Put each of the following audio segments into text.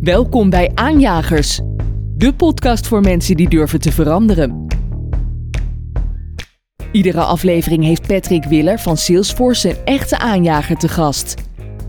Welkom bij Aanjagers, de podcast voor mensen die durven te veranderen. Iedere aflevering heeft Patrick Willer van Salesforce een echte aanjager te gast.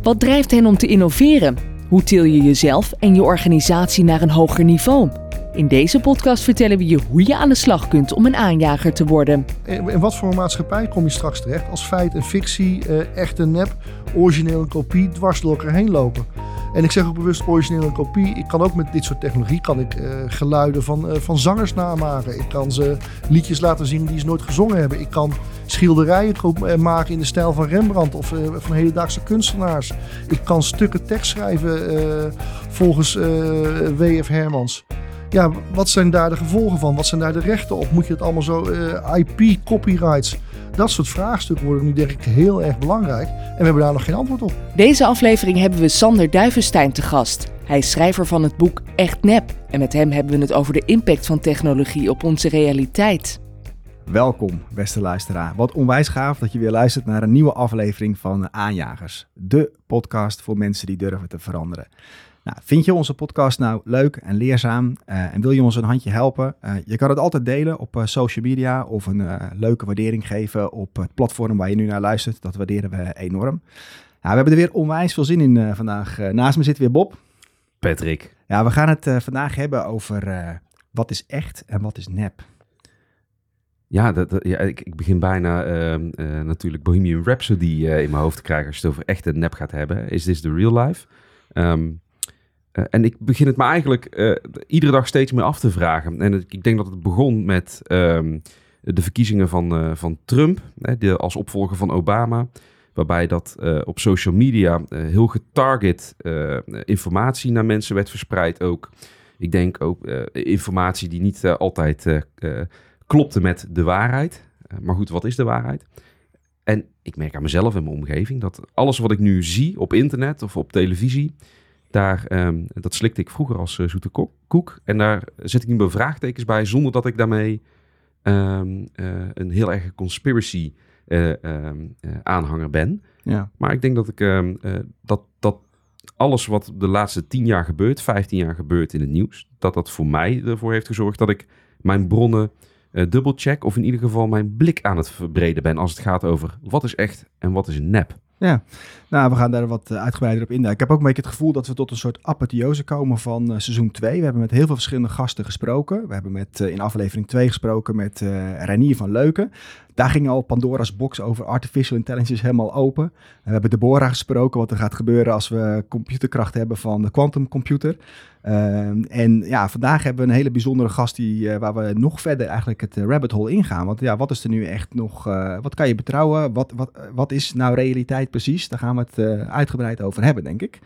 Wat drijft hen om te innoveren? Hoe til je jezelf en je organisatie naar een hoger niveau? In deze podcast vertellen we je hoe je aan de slag kunt om een aanjager te worden. In wat voor een maatschappij kom je straks terecht als feit en fictie, eh, echt en nep, origineel en kopie dwars door elkaar heen lopen? En ik zeg ook bewust origineel en kopie. Ik kan ook met dit soort technologie kan ik, uh, geluiden van, uh, van zangers namaken. Ik kan ze liedjes laten zien die ze nooit gezongen hebben. Ik kan schilderijen maken in de stijl van Rembrandt of van hedendaagse kunstenaars. Ik kan stukken tekst schrijven volgens W.F. Hermans. Ja, wat zijn daar de gevolgen van? Wat zijn daar de rechten op? Moet je het allemaal zo, IP, copyrights... Dat soort vraagstukken worden nu denk ik heel erg belangrijk. En we hebben daar nog geen antwoord op. Deze aflevering hebben we Sander Duivenstein te gast. Hij is schrijver van het boek Echt Nep. En met hem hebben we het over de impact van technologie op onze realiteit. Welkom, beste luisteraar. Wat onwijs gaaf dat je weer luistert naar een nieuwe aflevering van Aanjagers. De podcast voor mensen die durven te veranderen. Nou, vind je onze podcast nou leuk en leerzaam uh, en wil je ons een handje helpen? Uh, je kan het altijd delen op uh, social media of een leuke waardering geven op het platform waar je nu naar luistert. Dat waarderen we enorm. Nou, we hebben er weer onwijs veel zin in vandaag. naast me zit weer Bob. Patrick. Ja, we gaan het vandaag hebben over wat is echt en wat is nep. Ja, dat, ja ik, ik, begin bijna ehm, natuurlijk Bohemian Rhapsody in mijn hoofd te krijgen als je het over echt en nep gaat hebben. Is this the real life? Um, eh, en ik begin het me eigenlijk uh, iedere dag steeds meer af te vragen. En ik denk dat het begon met um, de verkiezingen van, uh, van Trump, hè, de, als opvolger van Obama. Waarbij dat op social media heel getarget informatie naar mensen werd verspreid. Ook, ik denk ook informatie die niet altijd klopte met de waarheid. maar goed, wat is de waarheid? En ik merk aan mezelf en mijn omgeving dat alles wat ik nu zie op internet of op televisie daar, um, dat slikte ik vroeger als uh, zoete koek. En daar zet ik nu mijn vraagtekens bij, zonder dat ik daarmee um, uh, een heel erg conspiracy uh, um, aanhanger ben. Ja. Maar ik denk dat ik dat, dat alles wat de laatste tien jaar gebeurt, 15 jaar gebeurt in het nieuws, dat dat voor mij ervoor heeft gezorgd dat ik mijn bronnen dubbelcheck, of in ieder geval mijn blik aan het verbreden ben als het gaat over wat is echt en wat is nep. Ja, nou, we gaan daar wat eh, uitgebreider op in. Ik heb ook een beetje het gevoel dat we tot een soort apotheose komen van uh, seizoen 2. We hebben met heel veel verschillende gasten gesproken. We hebben met, uh, in aflevering 2 gesproken met uh, Renier van Leuken. Daar ging al Pandora's box over artificial intelligence helemaal open. We hebben Deborah gesproken wat er gaat gebeuren als we computerkracht hebben van de quantumcomputer. Uh, en ja, vandaag hebben we een hele bijzondere gast die, uh, waar we nog verder eigenlijk het rabbit hole ingaan. Want ja, wat is er nu echt nog, uh, wat kan je betrouwen? Wat, wat, wat is nou realiteit precies? Daar gaan we het uitgebreid over hebben, denk ik.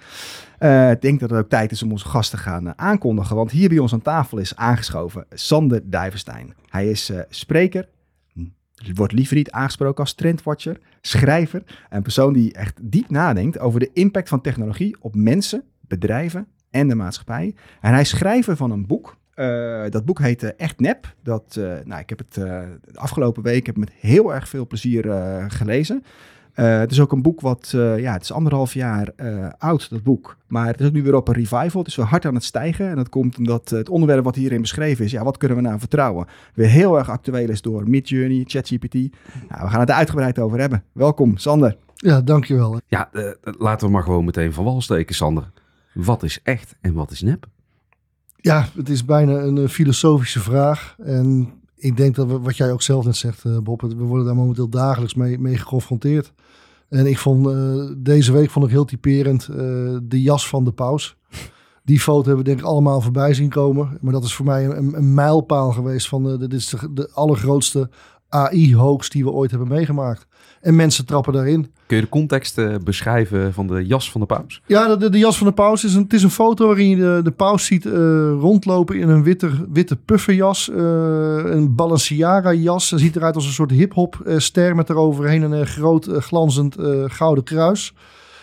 ik denk dat het ook tijd is om onze gast te gaan aankondigen. Want hier bij ons aan tafel is aangeschoven Sander Dijverstein. Hij is spreker, wordt liever niet aangesproken als trendwatcher, schrijver, een persoon die echt diep nadenkt over de impact van technologie op mensen, bedrijven en de maatschappij. En hij is schrijver van een boek. Uh, dat boek heet uh, Echt Nep. Dat, uh, nou, ik heb het de afgelopen week heb met heel erg veel plezier gelezen. Uh, het is ook een boek wat, uh, ja, het is anderhalf jaar uh, oud, dat boek. Maar het is ook nu weer op een revival. Het is weer hard aan het stijgen. En dat komt omdat het onderwerp wat hierin beschreven is, ja, wat kunnen we nou vertrouwen? Weer heel erg actueel is door Midjourney, ChatGPT. Nou, we gaan het er uitgebreid over hebben. Welkom, Sander. Ja, dankjewel. Ja, laten we maar gewoon meteen van wal steken, Sander. Wat is echt en wat is nep? Ja, het is bijna een filosofische vraag. En ik denk dat we, wat jij ook zelf net zegt, uh, Bob, we worden daar momenteel dagelijks mee, mee geconfronteerd. En ik vond uh, deze week vond ik heel typerend uh, de jas van de paus. Die foto hebben we denk ik allemaal voorbij zien komen. Maar dat is voor mij een, een mijlpaal geweest van dit is de, de allergrootste AI-hoax die we ooit hebben meegemaakt. En mensen trappen daarin. Kun je de context uh, beschrijven van de jas van de paus? Ja, de, de, jas van de paus is een, het is een foto waarin je de, de paus ziet uh, rondlopen in een witte, witte pufferjas. Uh, een Balenciaga jas. Hij ziet eruit als een soort hip-hop ster met eroverheen een groot glanzend gouden kruis.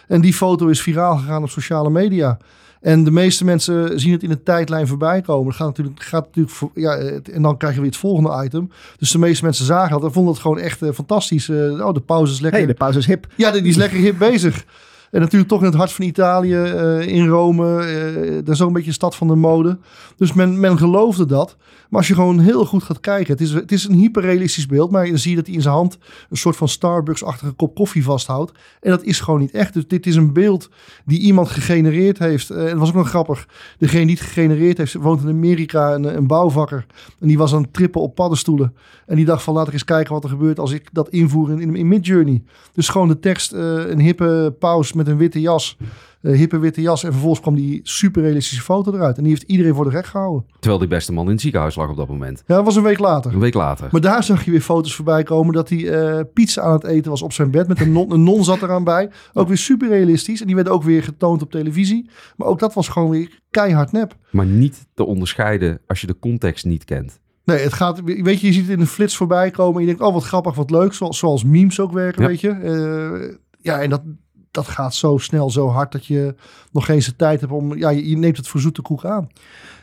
En die foto is viraal gegaan op sociale media. En de meeste mensen zien het in de tijdlijn voorbij komen. Gaat natuurlijk, gaat natuurlijk ja, en dan krijgen we weer het volgende item. Dus de meeste mensen zagen dat en vonden het gewoon echt uh, fantastisch. Uh, oh, de pauze is lekker. Hey, de pauze is hip. Ja, die is lekker hip bezig. En natuurlijk toch in het hart van Italië, eh, in Rome. eh dat is ook een beetje een stad van de mode. Dus men, men geloofde dat. Maar als je gewoon heel goed gaat kijken. Het is, het is een hyperrealistisch beeld. Maar dan zie je dat hij in zijn hand een soort van Starbucks-achtige kop koffie vasthoudt. En dat is gewoon niet echt. Dus dit is een beeld die iemand gegenereerd heeft. Eh, en dat was ook nog grappig. Degene die het gegenereerd heeft, woont in Amerika, een, een bouwvakker. En die was aan het trippen op paddenstoelen. En die dacht van laat ik eens kijken wat er gebeurt als ik dat invoer in, in, in Midjourney. Dus gewoon de tekst, een hippe paus met een witte jas. eh, hippe witte jas. En vervolgens kwam die super realistische foto eruit. En die heeft iedereen voor de rek gehouden. Terwijl die beste man in het ziekenhuis lag op dat moment. Ja, dat was een week later. Een week later. Maar daar zag je weer foto's voorbij komen dat hij eh, pizza aan het eten was op zijn bed. Met een non, een non zat eraan bij. Ook weer super realistisch. En die werd ook weer getoond op televisie. Maar ook dat was gewoon weer keihard nep. Maar niet te onderscheiden als je de context niet kent. Nee, het gaat, weet je, je ziet het in een flits voorbij komen. En je denkt, oh wat grappig, wat leuk. Zoals, zoals memes ook werken, Ja. weet je. Eh, ja, en dat, dat gaat zo snel, zo hard dat je nog geen tijd hebt om... Ja, je, je neemt het voor zoete koek aan.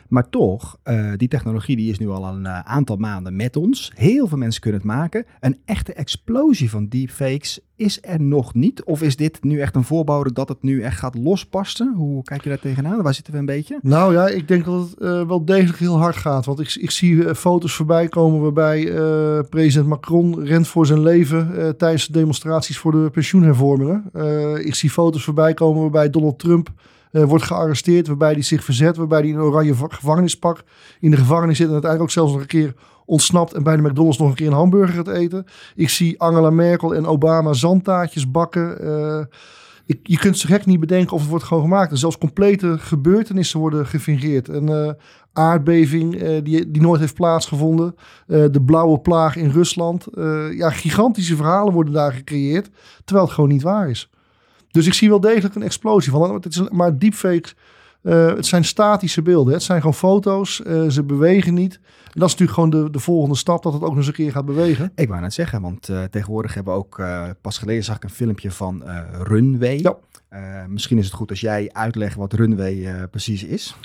Maar toch, eh, die technologie die is nu al een eh, aantal maanden met ons. Heel veel mensen kunnen het maken. Een echte explosie van deepfakes is er nog niet. Of is dit nu echt een voorbode dat het nu echt gaat losbarsten? Hoe kijk je daar tegenaan? Waar zitten we een beetje? Nou ja, ik denk dat het eh, wel degelijk heel hard gaat. Want ik, ik zie foto's voorbij komen waarbij president Macron rent voor zijn leven tijdens de demonstraties voor de pensioenhervormingen. Ik zie foto's voorbij komen waarbij Donald Trump eh, wordt gearresteerd, waarbij hij zich verzet, waarbij hij in een oranje va- gevangenispak in de gevangenis zit en uiteindelijk ook zelfs nog een keer ontsnapt en bij de McDonald's nog een keer een hamburger gaat eten. Ik zie Angela Merkel en Obama zandtaartjes bakken. Eh, je kunt zo gek niet bedenken of het wordt gewoon gemaakt. En zelfs complete gebeurtenissen worden gefingeerd. Een eh, aardbeving die, die nooit heeft plaatsgevonden. De blauwe plaag in Rusland. Ja, gigantische verhalen worden daar gecreëerd. Terwijl het gewoon niet waar is. Dus ik zie wel degelijk een explosie van. Het is maar deepfakes, eh het zijn statische beelden. hè. Het zijn gewoon foto's. eh, ze bewegen niet. En dat is natuurlijk gewoon de, de volgende stap. Dat het ook nog eens een keer gaat bewegen. Ik wou net zeggen, want eh, tegenwoordig hebben we ook... pas geleden zag ik een filmpje van Runway. Ja. Misschien is het goed als jij uitlegt wat Runway precies is.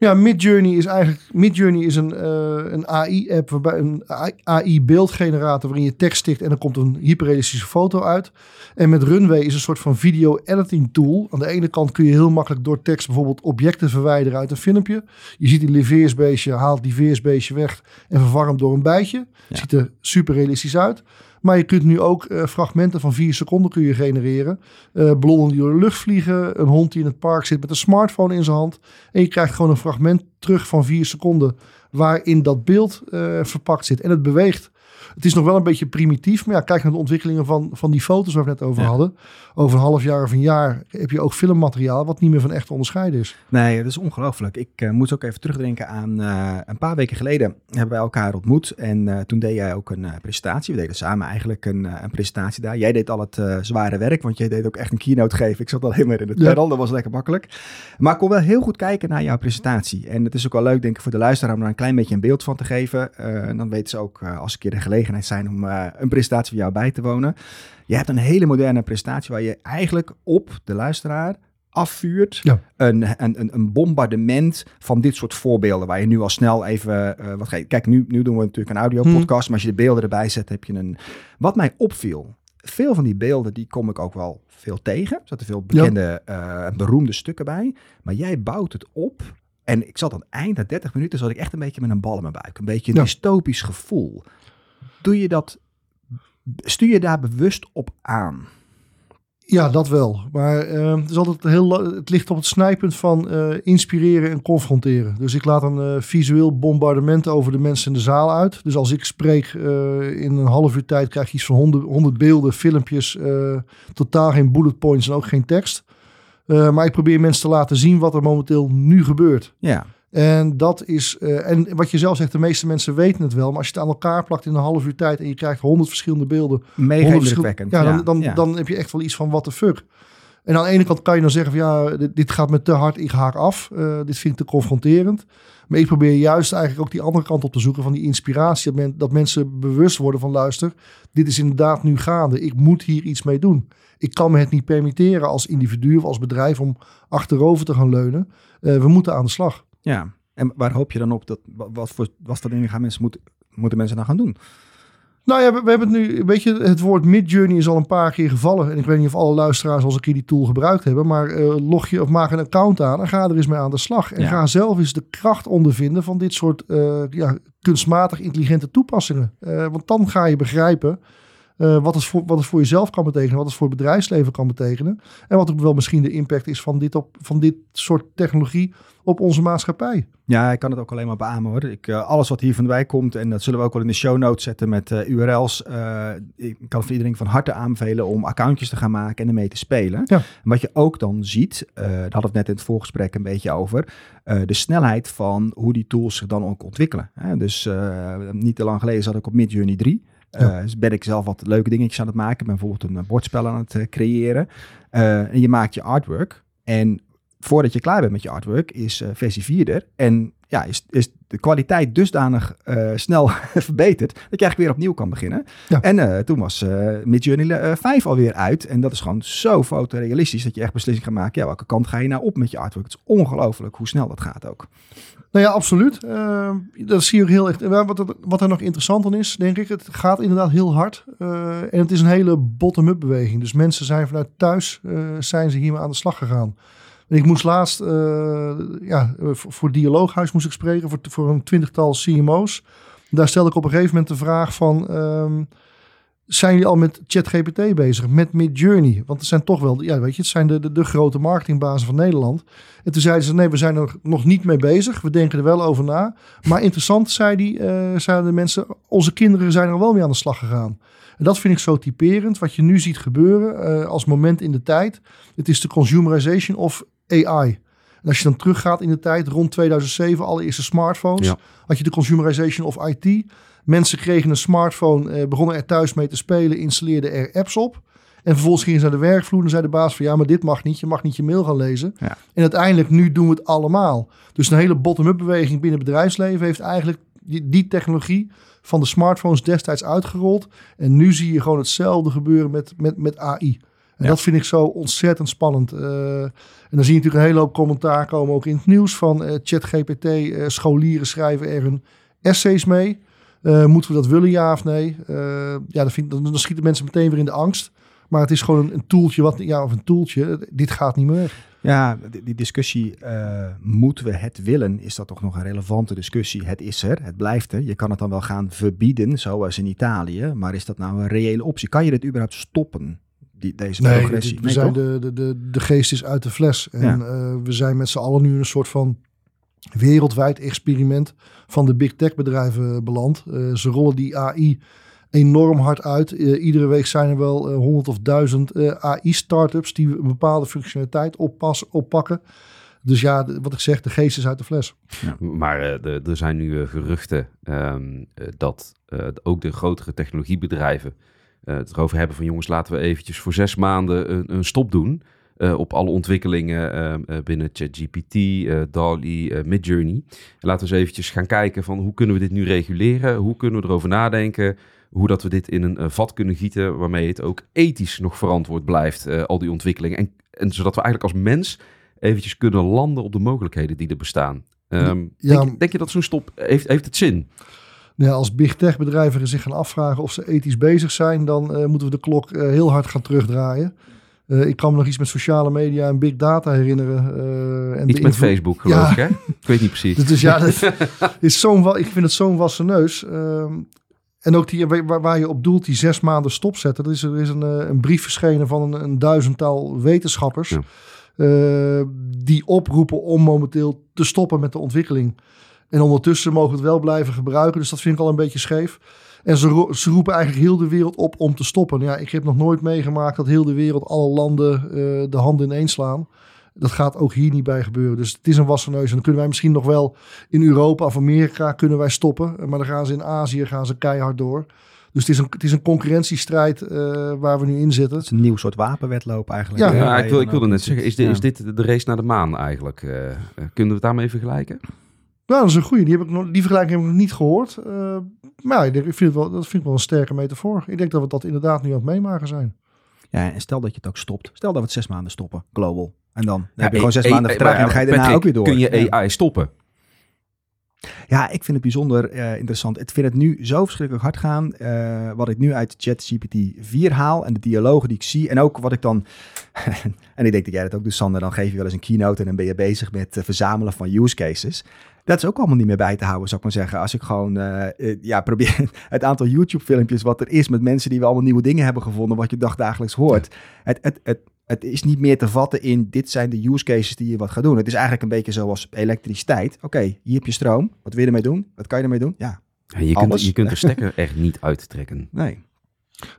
Ja, Midjourney is eigenlijk Midjourney is een, eh, een AI-app waarbij een AI-beeldgenerator waarin je tekst stikt en er komt een hyperrealistische foto uit. En met Runway is een soort van video-editing tool. Aan de ene kant kun je heel makkelijk door tekst bijvoorbeeld objecten verwijderen uit een filmpje. Je ziet die veersbeestje, haalt die veersbeestje weg en vervangt hem door een bijtje. Ja. Ziet er super realistisch uit. Maar je kunt nu ook eh, fragmenten van vier seconden kun je genereren. Eh ballonnen die door de lucht vliegen. Een hond die in het park zit met een smartphone in zijn hand. En je krijgt gewoon een fragment terug van vier seconden. Waarin dat beeld eh, verpakt zit. En het beweegt. Het is nog wel een beetje primitief. Maar ja, kijk naar de ontwikkelingen van, van die foto's waar we het net over Ja. hadden. Over een half jaar of een jaar heb je ook filmmateriaal. Wat niet meer van echt te onderscheiden is. Nee, dat is ongelooflijk. Ik eh, moet ook even terugdenken aan eh, een paar weken geleden hebben wij elkaar ontmoet. En eh, toen deed jij ook een presentatie. We deden samen eigenlijk een, een presentatie daar. Jij deed al het zware werk, want jij deed ook echt een keynote geven. Ik zat al helemaal in het Ja. panel, dat was lekker makkelijk. Maar ik kon wel heel goed kijken naar jouw presentatie. En het is ook wel leuk, denk ik, voor de luisteraar om er een klein beetje een beeld van te geven. En dan weten ze ook, als een keer de gelegenheid zijn om een presentatie van jou bij te wonen. Je hebt een hele moderne presentatie waar je eigenlijk op de luisteraar afvuurt. Ja. Een, een, een, bombardement van dit soort voorbeelden. Waar je nu al snel even. eh, wat kijk, nu, nu doen we natuurlijk een audio podcast. Maar als je de beelden erbij zet, heb je een. Wat mij opviel. Veel van die beelden, die kom ik ook wel veel tegen. Er zaten veel bekende, eh, beroemde stukken bij. Maar jij bouwt het op. En ik zat aan het eind, na 30 minuten, zat ik echt een beetje met een bal in mijn buik. Een beetje een Ja. dystopisch gevoel. Doe je dat. Stuur je daar bewust op aan? Ja, dat wel. Maar eh, het, is altijd heel, het ligt op het snijpunt van eh, inspireren en confronteren. Dus ik laat een eh, visueel bombardement over de mensen in de zaal uit. Dus als ik spreek in een half uur tijd krijg je iets van 100, 100 beelden, filmpjes, totaal geen bullet points en ook geen tekst. Maar ik probeer mensen te laten zien wat er momenteel nu gebeurt. Ja. En dat is, eh, en wat je zelf zegt, de meeste mensen weten het wel. Maar als je het aan elkaar plakt in een half uur tijd en je krijgt 100 verschillende beelden Mega 100 verschil- indrukwekkend. Ja, dan, dan, ja. dan heb je echt wel iets van what the fuck. En aan de ene kant kan je dan zeggen van ja, dit, dit gaat me te hard, ik haak af. Eh, dit vind ik te confronterend. Maar ik probeer juist eigenlijk ook die andere kant op te zoeken van die inspiratie. Dat, men, dat mensen bewust worden van luister, dit is inderdaad nu gaande. Ik moet hier iets mee doen. Ik kan me het niet permitteren als individu of als bedrijf om achterover te gaan leunen. Eh, we moeten aan de slag. Ja, en waar hoop je dan op? Dat, wa- wat, voor, wat voor dingen gaan mensen moeten, moeten mensen dan gaan doen? Nou ja, we, we hebben het nu, weet je, het woord Midjourney is al een paar keer gevallen. En ik weet niet of alle luisteraars al eens een keer die tool gebruikt hebben. Maar eh, log je of maak een account aan en ga er eens mee aan de slag. En Ja. ga zelf eens de kracht ondervinden van dit soort eh, ja, kunstmatig intelligente toepassingen. Eh, want dan ga je begrijpen eh, wat, het voor, wat het voor jezelf kan betekenen, wat het voor het bedrijfsleven kan betekenen. En wat ook wel misschien de impact is van dit, op, van dit soort technologie op onze maatschappij. Ja, ik kan het ook alleen maar beamen hoor. Ik, eh, alles wat hier van wij komt, en dat zullen we ook wel in de show notes zetten met eh, URL's. ik kan voor iedereen van harte aanbevelen om accountjes te gaan maken en ermee te spelen. Ja. En wat je ook dan ziet, daar hadden we het net in het voorgesprek een beetje over, de snelheid van hoe die tools zich dan ook ontwikkelen. Hè? Dus niet te lang geleden zat ik op Midjourney 3. Eh, dus ben ik zelf wat leuke dingetjes aan het maken. Bijvoorbeeld een eh, bordspel aan het eh, creëren. En je maakt je artwork. En voordat je klaar bent met je artwork, is versie 4 er. En ja, is, is de kwaliteit dusdanig eh, snel verbeterd dat je eigenlijk weer opnieuw kan beginnen. Ja. En eh, toen was eh Midjourney eh, 5 alweer uit. En dat is gewoon zo fotorealistisch dat je echt beslissing gaat maken. Ja, welke kant ga je nou op met je artwork? Het is ongelooflijk hoe snel dat gaat ook. Nou ja, absoluut. Dat zie je ook heel echt. Wat er, wat er nog interessant aan is, denk ik, het gaat inderdaad heel hard. En het is een hele bottom-up beweging. Dus mensen zijn vanuit thuis, zijn ze hiermee aan de slag gegaan. Ik moest laatst, eh, ja, voor, voor Dialooghuis moest ik spreken, voor, voor een twintigtal CMO's. Daar stelde ik op een gegeven moment de vraag van... ehm, zijn jullie al met ChatGPT bezig, met Midjourney? Want het zijn toch wel, ja, weet je, het zijn de, de, de grote marketingbazen van Nederland. En toen zeiden ze, nee, we zijn er nog niet mee bezig. We denken er wel over na. Maar interessant, zei die, eh, zeiden de mensen, onze kinderen zijn er wel mee aan de slag gegaan. En dat vind ik zo typerend. Wat je nu ziet gebeuren eh, als moment in de tijd. Het is de consumerization of AI. En als je dan teruggaat in de tijd, rond 2007, allereerste smartphones. Ja. Had je de consumerization of IT. Mensen kregen een smartphone, eh, begonnen er thuis mee te spelen, installeerden er apps op. En vervolgens gingen ze naar de werkvloer en zei de baas van ja, maar dit mag niet. Je mag niet je mail gaan lezen. Ja. En uiteindelijk, nu doen we het allemaal. Dus een hele bottom-up beweging binnen het bedrijfsleven heeft eigenlijk die, die technologie van de smartphones destijds uitgerold. En nu zie je gewoon hetzelfde gebeuren met, met, met AI. En Ja. dat vind ik zo ontzettend spannend. Eh, en dan zie je natuurlijk een hele hoop commentaar komen, ook in het nieuws van eh, ChatGPT. eh, scholieren schrijven er hun essays mee. Moeten we dat willen, ja of nee? Ja, dan, vind, dan, dan schieten mensen meteen weer in de angst. Maar het is gewoon een, een toeltje, wat, ja, of een toeltje. Dit gaat niet meer. Ja, die, discussie, moeten we het willen, is dat toch nog een relevante discussie. Het is er, het blijft er. Je kan het dan wel gaan verbieden, zoals in Italië. Maar is dat nou een reële optie? Kan je dit überhaupt stoppen, die, deze Nee, progressie? dit- we zijn de, de, de, de geest is uit de fles. En Ja. eh, we zijn met z'n allen nu een soort van wereldwijd experiment van de big tech bedrijven beland. Eh, ze rollen die AI enorm hard uit. Eh, iedere week zijn er wel honderd of duizend eh, AI-startups die een bepaalde functionaliteit oppassen, oppakken. Dus ja, de- wat ik zeg, de geest is uit de fles. Maar eh, de- er zijn nu geruchten ehm, eh, dat eh, ook de grotere technologiebedrijven het erover hebben van jongens, laten we eventjes voor zes maanden een, een stop doen eh, op alle ontwikkelingen ehm, eh, binnen ChatGPT, eh DALL-E, eh, Midjourney. En laten we eens eventjes gaan kijken van hoe kunnen we dit nu reguleren? Hoe kunnen we erover nadenken? Hoe dat we dit in een eh, vat kunnen gieten waarmee het ook ethisch nog verantwoord blijft, eh, al die ontwikkelingen. En, en zodat we eigenlijk als mens eventjes kunnen landen op de mogelijkheden die er bestaan. Ehm, Ja. denk, denk je dat zo'n stop heeft, heeft het zin? Ja, als big tech bedrijven zich gaan afvragen of ze ethisch bezig zijn, dan eh, moeten we de klok eh, heel hard gaan terugdraaien. Eh, ik kan me nog iets met sociale media en big data herinneren. en Iets met Facebook, geloof Ja. ik, hè? Ik weet niet precies. Dus, ja, dat is zo'n, ik vind het zo'n wassen neus. Ehm, en ook die, waar, waar je op doelt, die zes maanden stopzetten. Er is, er is een, een brief verschenen van een, een duizendtal wetenschappers. Ja. die oproepen om momenteel te stoppen met de ontwikkeling. En ondertussen mogen we het wel blijven gebruiken. Dus dat vind ik al een beetje scheef. En ze, ro- ze roepen eigenlijk heel de wereld op om te stoppen. Ja, ik heb nog nooit meegemaakt dat heel de wereld, alle landen eh, de handen ineens slaan. Dat gaat ook hier niet bij gebeuren. Dus het is een wassen neus. En dan kunnen wij misschien nog wel in Europa of Amerika kunnen wij stoppen. Maar dan gaan ze in Azië gaan ze keihard door. Dus het is een, het is een concurrentiestrijd eh, waar we nu in zitten. Het is een nieuw soort wapenwedloop eigenlijk. Ja. ik, wil, ik wilde net zeggen, is dit, Ja. is dit de race naar de maan eigenlijk? Eh, eh, kunnen we het daarmee vergelijken? Nou, dat is een goede. Die, heb ik nog, die vergelijking heb ik nog niet gehoord. Eh, maar ja, ik, denk, ik vind het wel, dat vind ik wel een sterke metafoor. Ik denk dat we dat inderdaad nu aan het meemaken zijn. Ja, en stel dat je het ook stopt. Stel dat we het zes maanden stoppen, global. En dan, dan Ja, heb je gewoon zes maanden vertraging en dan ga je daarna Patrick, ook weer door. Kun je Ja. AI stoppen? Ja, ik vind het bijzonder uh, interessant. Ik vind het nu zo verschrikkelijk hard gaan. Uh, wat ik nu uit ChatGPT 4 haal en de dialogen die ik zie. En ook wat ik dan. en ik denk dat jij dat ook doet, Sander. Dan geef je wel eens een keynote en dan ben je bezig met uh, verzamelen van use cases. Dat is ook allemaal niet meer bij te houden, zou ik maar zeggen. Als ik gewoon ja, probeer het aantal YouTube-filmpjes wat er is met mensen die we allemaal nieuwe dingen hebben gevonden, wat je dagdagelijks hoort. Het, het, het, het is niet meer te vatten in dit zijn de use cases die je wat gaat doen. Het is eigenlijk een beetje zoals elektriciteit. Oké, hier heb je stroom. Wat wil je ermee doen? Wat kan je ermee doen? Ja, ja je, kunt, je kunt de stekker echt niet uittrekken. Nee.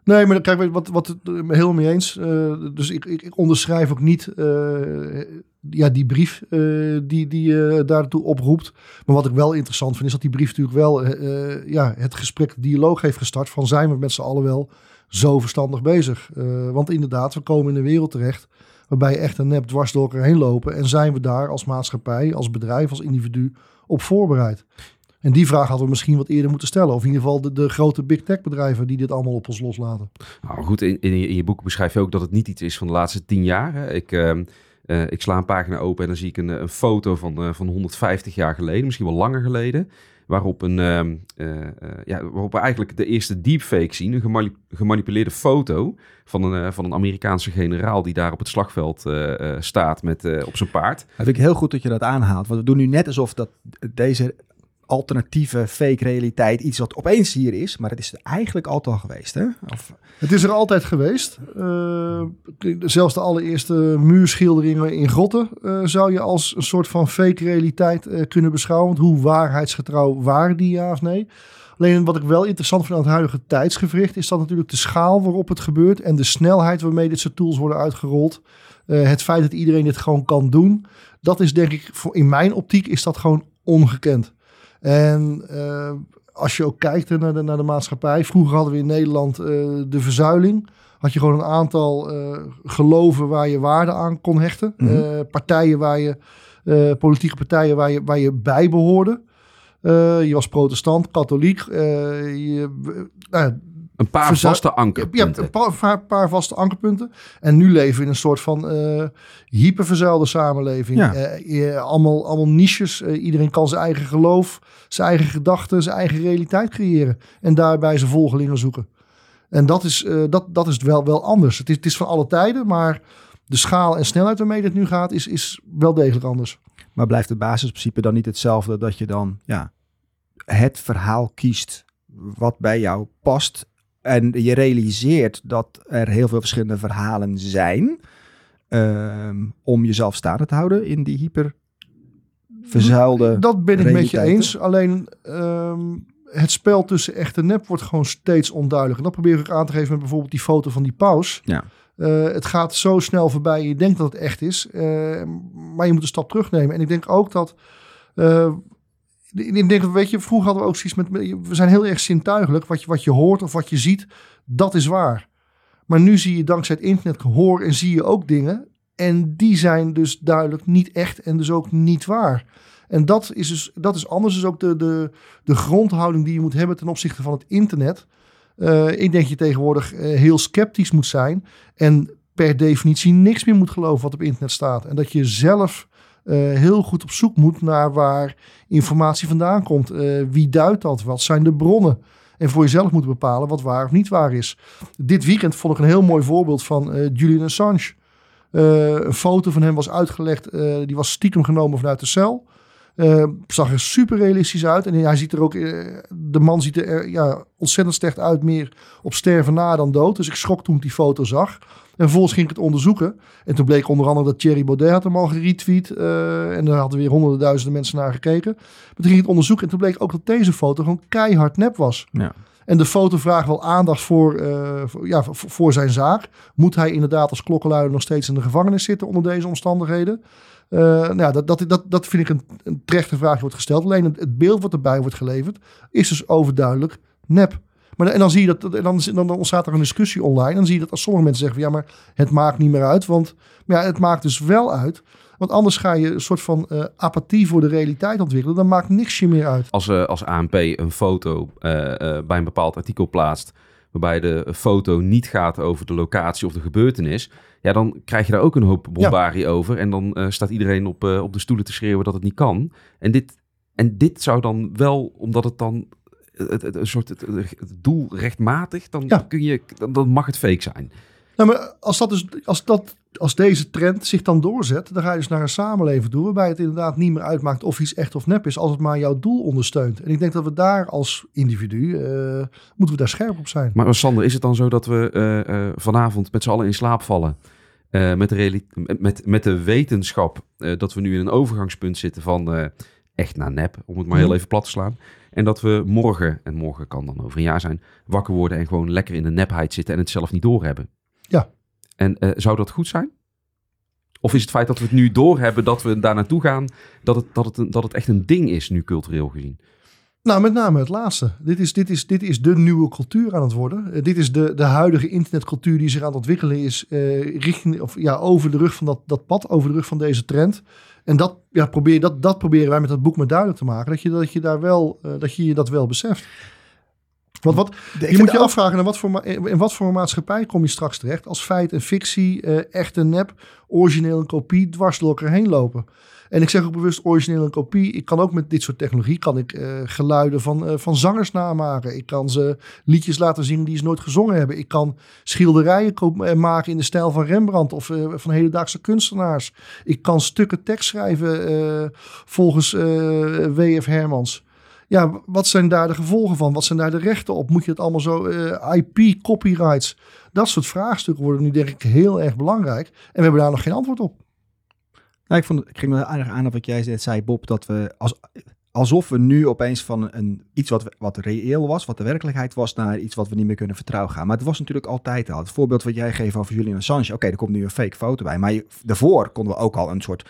Nee, maar kijk, wat, wat het helemaal mee eens. Uh, dus ik, ik, onderschrijf ook niet uh, ja, die brief die, die daartoe oproept. Maar wat ik wel interessant vind, is dat die brief natuurlijk wel ja, het gesprek, dialoog heeft gestart. Van zijn we met z'n allen wel zo verstandig bezig. Want inderdaad, we komen in een wereld terecht waarbij echt een nep dwars door elkaar heen lopen. En zijn we daar als maatschappij, als bedrijf, als individu op voorbereid? En die vraag hadden we misschien wat eerder moeten stellen. Of in ieder geval de, de grote big tech bedrijven die dit allemaal op ons loslaten. Nou goed, in, in, je, in je boek beschrijf je ook dat het niet iets is van de laatste tien jaar. Hè? Ik, uh, uh, ik sla een pagina open en dan zie ik een, een foto van, uh, van 150 jaar geleden, misschien wel langer geleden waarop, een, uh, uh, ja, waarop we eigenlijk de eerste deepfake zien. Een gemanipuleerde foto van een, uh, van een Amerikaanse generaal die daar op het slagveld staat met, op zijn paard. Dat vind ik heel goed dat je dat aanhaalt. Want we doen nu net alsof dat deze alternatieve fake realiteit iets wat opeens hier is, maar het is eigenlijk altijd al geweest. Hè? Of... Het is er altijd geweest. Uh, zelfs de allereerste muurschilderingen in grotten uh, zou je als een soort van fake realiteit uh, kunnen beschouwen. Want hoe waarheidsgetrouw waren die ja of nee? Alleen wat ik wel interessant vind aan het huidige tijdsgevricht is dat natuurlijk de schaal waarop het gebeurt en de snelheid waarmee dit soort tools worden uitgerold. het feit dat iedereen dit gewoon kan doen, dat is denk ik, voor, in mijn optiek is dat gewoon ongekend. En uh, als je ook kijkt naar de, naar de maatschappij. Vroeger hadden we in Nederland uh, de verzuiling. Had je gewoon een aantal uh, geloven waar je waarde aan kon hechten. Mm -hmm. partijen waar je, politieke partijen waar je, waar je bij behoorde. je was protestant, katholiek. je, nou, een paar vaste ankerpunten. Ja, een paar, paar, vaste ankerpunten. En nu leven we in een soort van uh, hyperverzuilde samenleving. Ja. Uh, allemaal, allemaal niches. Uh, iedereen kan zijn eigen geloof, zijn eigen gedachten, zijn eigen realiteit creëren. En daarbij zijn volgelingen zoeken. En dat is, dat, dat is wel, wel anders. Het is, het is van alle tijden, maar de schaal en snelheid waarmee dit nu gaat, is, is wel degelijk anders. Maar blijft het basisprincipe dan niet hetzelfde dat je dan ja, het verhaal kiest wat bij jou past en je realiseert dat er heel veel verschillende verhalen zijn. Um, om jezelf staande te houden in die hyper verzuilde. Dat ben ik met je eens. Alleen um, het spel tussen echt en nep wordt gewoon steeds onduidelijker. En dat probeer ik aan te geven met bijvoorbeeld die foto van die paus. Ja. Uh, het gaat zo snel voorbij. Je denkt dat het echt is. Uh, maar je moet een stap terugnemen. En ik denk ook dat. Uh, ik denk, weet je, vroeger hadden we ook zoiets met, we zijn heel erg zintuigelijk. Wat je, wat je hoort of wat je ziet, dat is waar. Maar nu zie je dankzij het internet hoor en zie je ook dingen. En die zijn dus duidelijk niet echt en dus ook niet waar. En dat is dus dat is anders. Dus ook de, de, de grondhouding die je moet hebben ten opzichte van het internet. Uh, ik denk je tegenwoordig uh, heel sceptisch moet zijn. En per definitie niks meer moet geloven wat op internet staat. En dat je zelf uh, heel goed op zoek moet naar waar informatie vandaan komt. Uh, wie duidt dat? Wat zijn de bronnen? En voor jezelf moet bepalen wat waar of niet waar is. Dit weekend vond ik een heel mooi voorbeeld van uh, Julian Assange. een foto van hem was uitgelegd. die was stiekem genomen vanuit de cel. Zag er super realistisch uit. En hij ziet er ook. de man ziet er ja, ontzettend slecht uit. Meer op sterven na dan dood. Dus ik schrok toen ik die foto zag. En vervolgens ging ik het onderzoeken. En toen bleek onder andere dat Thierry Baudet had hem al geretweet. Uh, en daar hadden weer honderden duizenden mensen naar gekeken. Maar toen ging ik het onderzoeken. En toen bleek ook dat deze foto gewoon keihard nep was. Ja. En de foto vraagt wel aandacht voor, uh, voor, ja, voor, voor, zijn zaak. Moet hij inderdaad als klokkenluider nog steeds in de gevangenis zitten onder deze omstandigheden? Uh, nou dat, dat, dat, dat vind ik een, een terechte vraag wordt gesteld. Alleen het, beeld wat erbij wordt geleverd is dus overduidelijk nep. Maar en dan zie je dat, dan, dan ontstaat er een discussie online. Dan zie je dat als sommige mensen zeggen: ja, maar het maakt niet meer uit. Want ja, het maakt dus wel uit. Want anders ga je een soort van uh, apathie voor de realiteit ontwikkelen. Dan maakt niks je meer uit. Als, uh, als ANP een foto bij een bepaald artikel plaatst. waarbij de foto niet gaat over de locatie of de gebeurtenis. Ja, dan krijg je daar ook een hoop bombarie ja. over. En dan staat iedereen op, op de stoelen te schreeuwen dat het niet kan. En dit en dit zou dan wel, omdat het dan het, het- een soort het, het doel rechtmatig, dan, Ja. kun je, dan, dan mag het fake zijn. Nou, maar als, dat dus, als, dat, als deze trend zich dan doorzet, dan ga je dus naar een samenleving toe waarbij het inderdaad niet meer uitmaakt of iets echt of nep is, als het maar jouw doel ondersteunt. En ik denk dat we daar als individu, eh, moeten we daar scherp op zijn. Maar Sander, is het dan zo dat we eh, eh, vanavond met z'n allen in slaap vallen? met, de met- met, de wetenschap dat we nu in een overgangspunt zitten van echt naar nep, om het maar heel Mhm. even plat te slaan. En dat we morgen, en morgen kan dan over een jaar zijn, wakker worden en gewoon lekker in de nepheid zitten en het zelf niet doorhebben. Ja. En eh, zou dat goed zijn? Of is het feit dat we het nu doorhebben, dat we daar naartoe gaan, dat het, dat, het dat het echt een ding is nu cultureel gezien? Nou, met name het laatste. Dit is, dit is, dit is de nieuwe cultuur aan het worden. Eh, dit is de, de huidige internetcultuur die zich aan het ontwikkelen is eh, richting, of, ja, over de rug van dat, dat pad, over de rug van deze trend. En dat, ja, probeer, dat, dat proberen wij met dat boek maar duidelijk te maken. Dat je, dat je, daar wel, eh, dat, je dat wel beseft. Want wat, je moet je afvragen in wat, voor, in wat voor maatschappij kom je straks terecht als feit en fictie, eh, echt en nep, origineel en kopie dwars door elkaar heen lopen. En ik zeg ook bewust origineel en kopie. Ik kan ook met dit soort technologie kan ik eh, geluiden van, eh, van zangers namaken. Ik kan ze liedjes laten zingen die ze nooit gezongen hebben. Ik kan schilderijen maken in de stijl van Rembrandt of van hedendaagse kunstenaars. Ik kan stukken tekst schrijven volgens W.F. Hermans. Ja, wat zijn daar de gevolgen van? Wat zijn daar de rechten op? Moet je het allemaal zo, eh, IP, copyrights? Dat soort vraagstukken worden nu denk ik heel erg belangrijk. En we hebben daar nog geen antwoord op. Nou, ik, vond, ik ging wel aardig aan op wat jij zei, Bob, dat we als, alsof we nu opeens van een, iets wat, wat reëel was, wat de werkelijkheid was, naar iets wat we niet meer kunnen vertrouwen gaan. Maar het was natuurlijk altijd al. Het voorbeeld wat jij geeft over Julian Assange, oké, er komt nu een fake foto bij. Maar daarvoor konden we ook al een soort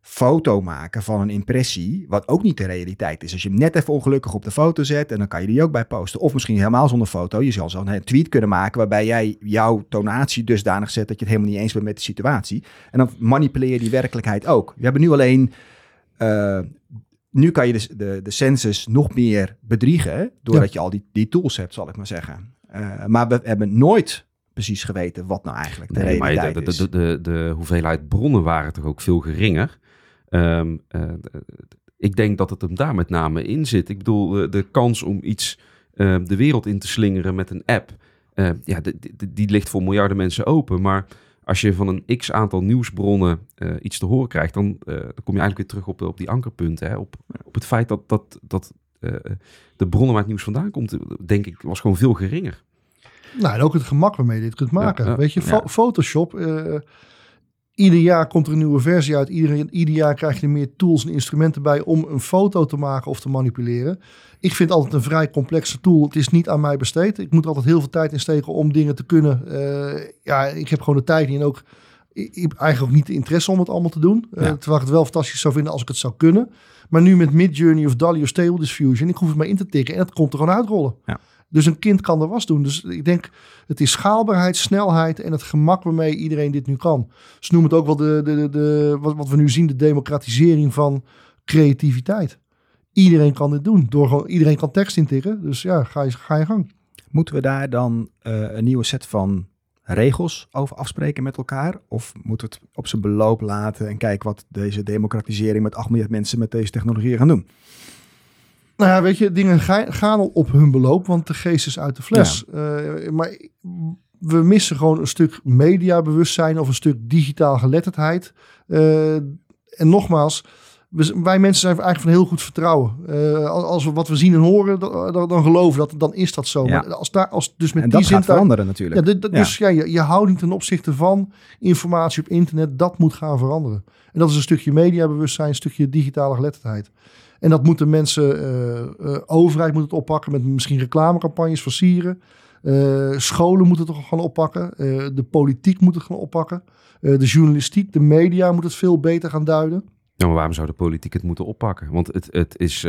foto maken van een impressie, wat ook niet de realiteit is. Als je hem net even ongelukkig op de foto zet, en dan kan je die ook bij posten. Of misschien helemaal zonder foto. Je zal zo'n tweet kunnen maken waarbij jij jouw tonatie dusdanig zet dat je het helemaal niet eens bent met de situatie. En dan manipuleer je die werkelijkheid ook. We hebben nu alleen... eh, nu kan je de, de, de census nog meer bedriegen, doordat je al die, die tools hebt, zal ik maar zeggen. Eh, maar we hebben nooit precies geweten wat nou eigenlijk de Nee, maar realiteit de, is. de, de, de hoeveelheid bronnen waren toch ook veel geringer. Ehm, eh, ik denk dat het hem daar met name in zit. Ik bedoel, de kans om iets eh, de wereld in te slingeren met een app, eh, ja, die, ligt voor miljarden mensen open. Maar als je van een x aantal nieuwsbronnen eh, iets te horen krijgt, dan, eh, dan kom je eigenlijk weer terug op, op die ankerpunten. Hè? Op, op het feit dat, dat, dat de bronnen waar het nieuws vandaan komt, denk ik, was gewoon veel geringer. Nou, en ook het gemak waarmee je dit kunt maken. Ja, Weet je. Photoshop. Ieder jaar komt er een nieuwe versie uit. Ieder, ieder jaar krijg je er meer tools en instrumenten bij om een foto te maken of te manipuleren. Ik vind altijd een vrij complexe tool. Het is niet aan mij besteed. Ik moet altijd heel veel tijd in steken om dingen te kunnen. Eh, ja, ik heb gewoon de tijd niet en ook ik heb eigenlijk ook niet de interesse om het allemaal te doen. Eh, Ja. terwijl ik het wel fantastisch zou vinden als ik het zou kunnen. Maar nu met Midjourney of DALL-E of Stable Diffusion, ik hoef het maar in te tikken en het komt er gewoon uitrollen. Ja. Dus een kind kan er was doen. Dus ik denk, het is schaalbaarheid, snelheid en het gemak waarmee iedereen dit nu kan. Ze noemen het ook wel de, de, de, wat, wat we nu zien, de democratisering van creativiteit. Iedereen kan dit doen. Door iedereen kan tekst intikken. Dus ja, ga je, ga je gang. Moeten we daar dan eh, een nieuwe set van regels over afspreken met elkaar? Of moeten we het op zijn beloop laten en kijken wat deze democratisering met 8 miljard mensen met deze technologie gaan doen? Nou ja, weet je, dingen ga- gaan al op hun beloop, want de geest is uit de fles. Eh, maar we missen gewoon een stuk mediabewustzijn of een stuk digitaal geletterdheid. Eh, en nogmaals, wij mensen zijn eigenlijk van heel goed vertrouwen. Eh, als- we wat we zien en horen, dan, dan, geloven dat, dan is dat zo. Ja. Maar als daar, als dus met en die gaat zintuig- veranderen natuurlijk. ja, dit- dat- Ja. Dus ja, je, je houding ten opzichte van informatie op internet, dat moet gaan veranderen. En dat is een stukje mediabewustzijn, een stukje digitale geletterdheid. En dat moeten mensen, eh, overheid moet het oppakken met misschien reclamecampagnes versieren. Eh, scholen moeten het toch gaan oppakken. De politiek moet het gaan oppakken. De journalistiek, de media moet het veel beter gaan duiden. Ja, maar waarom zou de politiek het moeten oppakken? Want het, het, is,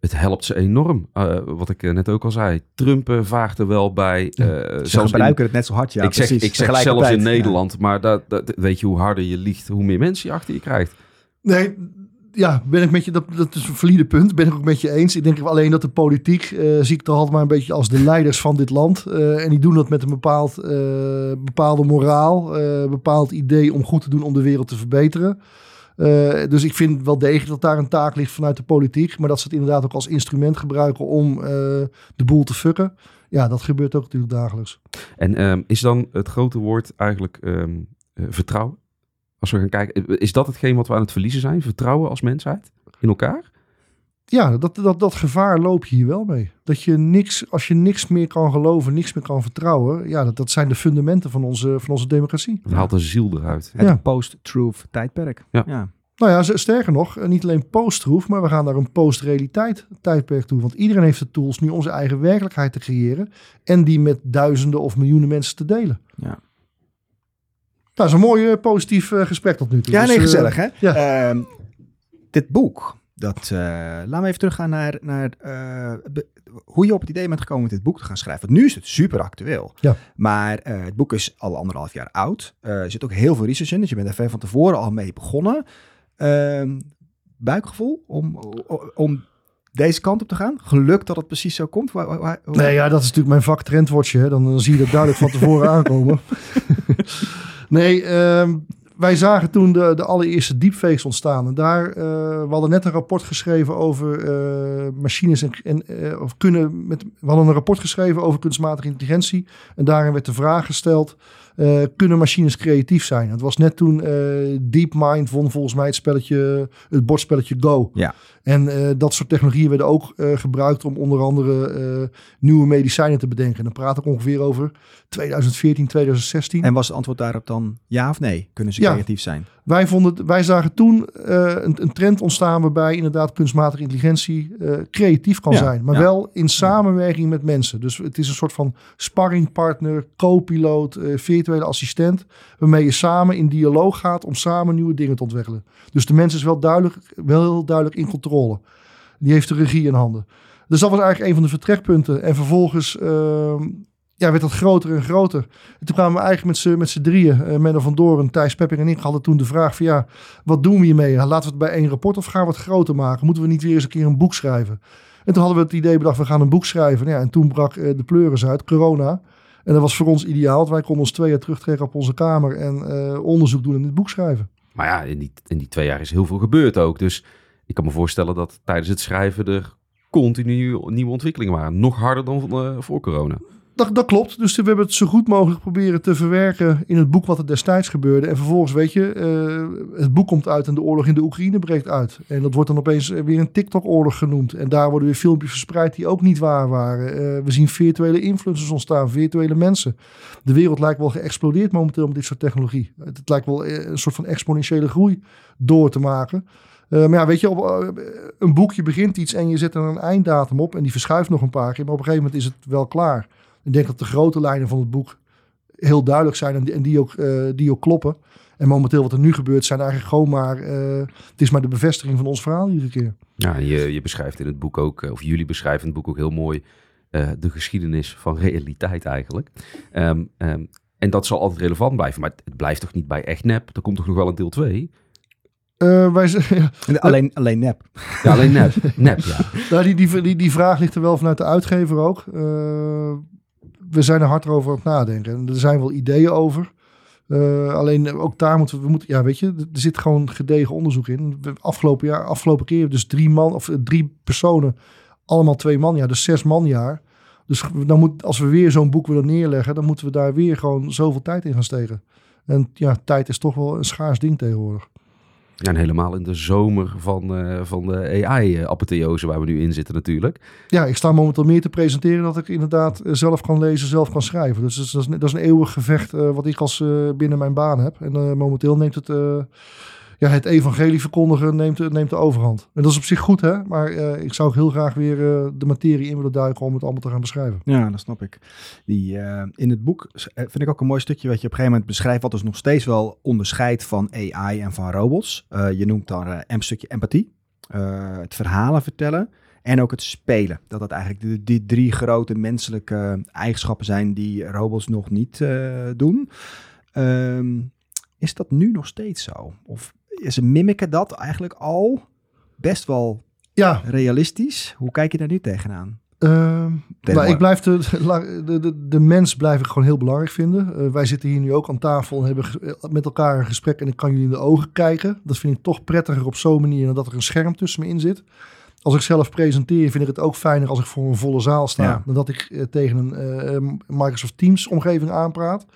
het helpt ze enorm. Wat ik net ook al zei. Trump er wel bij. eh, Ze zelfs in, gebruiken het net zo hard, ja. ik zeg, precies. ik zeg zelfs in ja. Nederland. Maar dat, dat, weet je, hoe harder je liegt, hoe meer mensen je achter je krijgt. Nee, ja, ben ik met je, dat, dat is een valide punt. Ben ik ook met je eens. Ik denk alleen dat de politiek, eh, zie ik toch altijd maar een beetje als de leiders van dit land. Eh, en die doen dat met een bepaald, eh, bepaalde moraal, eh bepaald idee om goed te doen om de wereld te verbeteren. Uh, dus ik vind wel degelijk dat daar een taak ligt vanuit de politiek. Maar dat ze het inderdaad ook als instrument gebruiken om uh, de boel te fucken. Ja, dat gebeurt ook natuurlijk dagelijks. En um, is dan het grote woord eigenlijk uh, vertrouwen? Als we gaan kijken, is dat hetgeen wat we aan het verliezen zijn? Vertrouwen als mensheid in elkaar? Ja, dat, dat, dat gevaar loop je hier wel mee. Dat je niks, als je niks meer kan geloven, niks meer kan vertrouwen. Ja, dat, dat zijn de fundamenten van onze, van onze democratie. Het haalt de ziel eruit. Het ja. post-truth tijdperk. Ja. ja. Nou ja, sterker nog, niet alleen post-truth, maar we gaan naar een post-realiteit tijdperk toe. Want iedereen heeft de tools nu om zijn eigen werkelijkheid te creëren. En die met duizenden of miljoenen mensen te delen. Ja. Nou, dat is een mooi uh, positief uh, gesprek tot nu toe. Ja, Dus, nee, uh, gezellig hè. ja. Uh, dit boek, dat, laten we even teruggaan naar, naar be, hoe je op het idee bent gekomen met dit boek te gaan schrijven. Want nu is het super actueel. Ja. Maar het boek is al anderhalf jaar oud. er zit ook heel veel research in, dus je bent er ver van tevoren al mee begonnen. Ehm, buikgevoel om, om deze kant op te gaan? Geluk dat het precies zo komt? Waar, waar, hoe... Nee, ja, dat is natuurlijk mijn vak trendwatch. Hè. Dan, dan zie je dat duidelijk van tevoren aankomen. nee, um, wij zagen toen de, de allereerste deepfakes ontstaan. En daar, uh, we hadden net een rapport geschreven over uh, machines en, en uh, of kunnen met, we hadden een rapport geschreven over kunstmatige intelligentie. En daarin werd de vraag gesteld: uh, kunnen machines creatief zijn? Het was net toen DeepMind won volgens mij het spelletje, het bordspelletje Go. Ja. En dat soort technologieën werden ook gebruikt om onder andere nieuwe medicijnen te bedenken. Dan praat ik ongeveer over 2014, 2016. En was het antwoord daarop dan ja of nee? Kunnen ze Ja. creatief zijn? Wij, vonden, wij zagen toen uh, een, een, trend ontstaan waarbij inderdaad kunstmatige intelligentie uh, creatief kan Ja, zijn. Maar ja. wel in samenwerking met mensen. Dus het is een soort van sparringpartner, co-piloot, uh, virtuele assistent. Waarmee je samen in dialoog gaat om samen nieuwe dingen te ontwikkelen. Dus de mens is wel, duidelijk, wel heel duidelijk in controle. Die heeft de regie in handen. Dus dat was eigenlijk een van de vertrekpunten. En vervolgens ehm, ja, werd dat groter en groter. En toen kwamen we eigenlijk met z'n drieën, uh, Menno van Doorn, Thijs Pepping en ik, hadden toen de vraag van ja, wat doen we hiermee? Laten we het bij één rapport of gaan we het groter maken? Moeten we niet weer eens een keer een boek schrijven? En toen hadden we het idee bedacht, we gaan een boek schrijven. Ja, en toen brak uh, de pleuris uit, corona. En dat was voor ons ideaal, want wij konden ons twee jaar terugtrekken op onze kamer en uh, onderzoek doen en dit boek schrijven. Maar ja, in die, in die twee jaar is heel veel gebeurd ook. Dus ik kan me voorstellen dat tijdens het schrijven er continu nieuwe ontwikkelingen waren. Nog harder dan voor corona. Dat, dat, klopt. Dus we hebben het zo goed mogelijk proberen te verwerken in het boek wat er destijds gebeurde. En vervolgens, weet je, uh, het boek komt uit en de oorlog in de Oekraïne breekt uit. En dat wordt dan opeens weer een TikTok-oorlog genoemd. En daar worden weer filmpjes verspreid die ook niet waar waren. Uh, we zien virtuele influencers ontstaan, virtuele mensen. De wereld lijkt wel geëxplodeerd momenteel met dit soort technologie. Het, lijkt wel een soort van exponentiële groei door te maken. Maar ja, weet je, op, een boekje begint iets en je zet er een einddatum op en die verschuift nog een paar keer. Maar op een gegeven moment is het wel klaar. Ik denk dat de grote lijnen van het boek heel duidelijk zijn en die, en die, ook, uh, die ook kloppen. En momenteel wat er nu gebeurt zijn eigenlijk gewoon maar... Uh, het is maar de bevestiging van ons verhaal iedere keer. Ja, je, je beschrijft in het boek ook, of jullie beschrijven in het boek ook heel mooi... Uh, de geschiedenis van realiteit eigenlijk. Um, um, en dat zal altijd relevant blijven. Maar het, blijft toch niet bij echt nep? Er komt toch nog wel een deel 2? Uh, wij, ja. alleen, alleen nep. Ja, alleen nep. nep ja. Nou, die, die, die, die vraag ligt er wel vanuit de uitgever ook. Uh, we zijn er hard over aan het nadenken. En er zijn wel ideeën over. Uh, alleen ook daar moeten we, moeten, ja, weet je, er zit gewoon gedegen onderzoek in. Afgelopen jaar, afgelopen keer, dus drie man of drie personen, allemaal twee man, ja, dus zes man jaar. Dus dan moet, als we weer zo'n boek willen neerleggen, dan moeten we daar weer gewoon zoveel tijd in gaan steken. En ja, tijd is toch wel een schaars ding tegenwoordig. Ja, en helemaal in de zomer van, uh, van de AI-apotheose waar we nu in zitten natuurlijk. Ja, ik sta momenteel meer te presenteren dat ik inderdaad zelf kan lezen, zelf kan schrijven. Dus dat is, dat is een eeuwig gevecht wat ik als binnen mijn baan heb. En momenteel neemt het, ja, het evangelie verkondigen neemt, neemt de overhand. En dat is op zich goed, hè? Maar ik zou ook heel graag weer de materie in willen duiken om het allemaal te gaan beschrijven. Ja, dat snap ik. Die, in het boek vind ik ook een mooi stukje wat je op een gegeven moment beschrijft, wat dus nog steeds wel onderscheidt van AI en van robots. je noemt dan een stukje empathie, het verhalen vertellen. En ook het spelen. Dat dat eigenlijk die drie grote menselijke eigenschappen zijn die robots nog niet doen. Um, is dat nu nog steeds zo? Of ze mimiken dat eigenlijk al best wel ja. realistisch? Hoe kijk je daar nu tegenaan? Tegen maar- ik blijf de, de, de, de mens blijf ik gewoon heel belangrijk vinden. Eh, wij zitten hier nu ook aan tafel en hebben ge- met elkaar een gesprek en ik kan jullie in de ogen kijken. Dat vind ik toch prettiger op zo'n manier dan dat er een scherm tussen me in zit. Als ik zelf presenteer vind ik het ook fijner als ik voor een volle zaal sta. Ja. Dan dat ik eh, tegen een eh, Microsoft Teams omgeving aanpraat.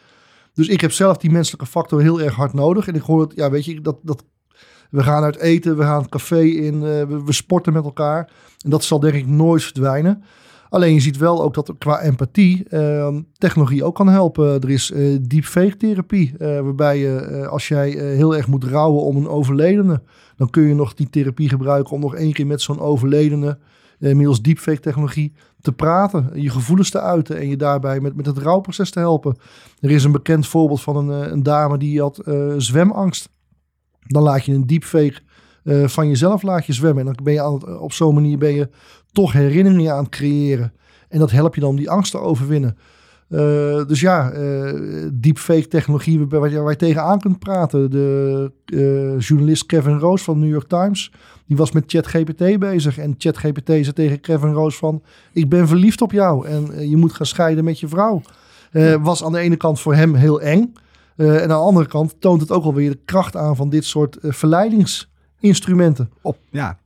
Dus ik heb zelf die menselijke factor heel erg hard nodig. En ik hoor het, ja weet je, dat, dat, we gaan uit eten, we gaan het café in, eh, we, sporten met elkaar. En dat zal denk ik nooit verdwijnen. Alleen je ziet wel ook dat qua empathie eh, technologie ook kan helpen. Er is eh deepfake therapie, eh, waarbij je als jij heel erg moet rouwen om een overledene, dan kun je nog die therapie gebruiken om nog één keer met zo'n overledene middels deepfake technologie te praten, je gevoelens te uiten en je daarbij met, met het rouwproces te helpen. Er is een bekend voorbeeld van een, eh, een dame die had eh, zwemangst. Dan laat je een deepfake eh, van jezelf laat je zwemmen. En dan ben je op zo'n manier ben je toch herinneringen aan het creëren. En dat helpt je dan om die angst te overwinnen. Eh, dus ja, eh deepfake technologie waar, waar je- tegenaan kunt praten. De eh, journalist Kevin Roos van de New York Times, die was met ChatGPT bezig. En ChatGPT zei tegen Kevin Roos van, ik ben verliefd op jou en je moet gaan scheiden met je vrouw. Was aan de ene kant voor hem heel eng. En aan de andere kant toont het ook alweer de kracht aan van dit soort verleidingsinstrumenten. op, ja,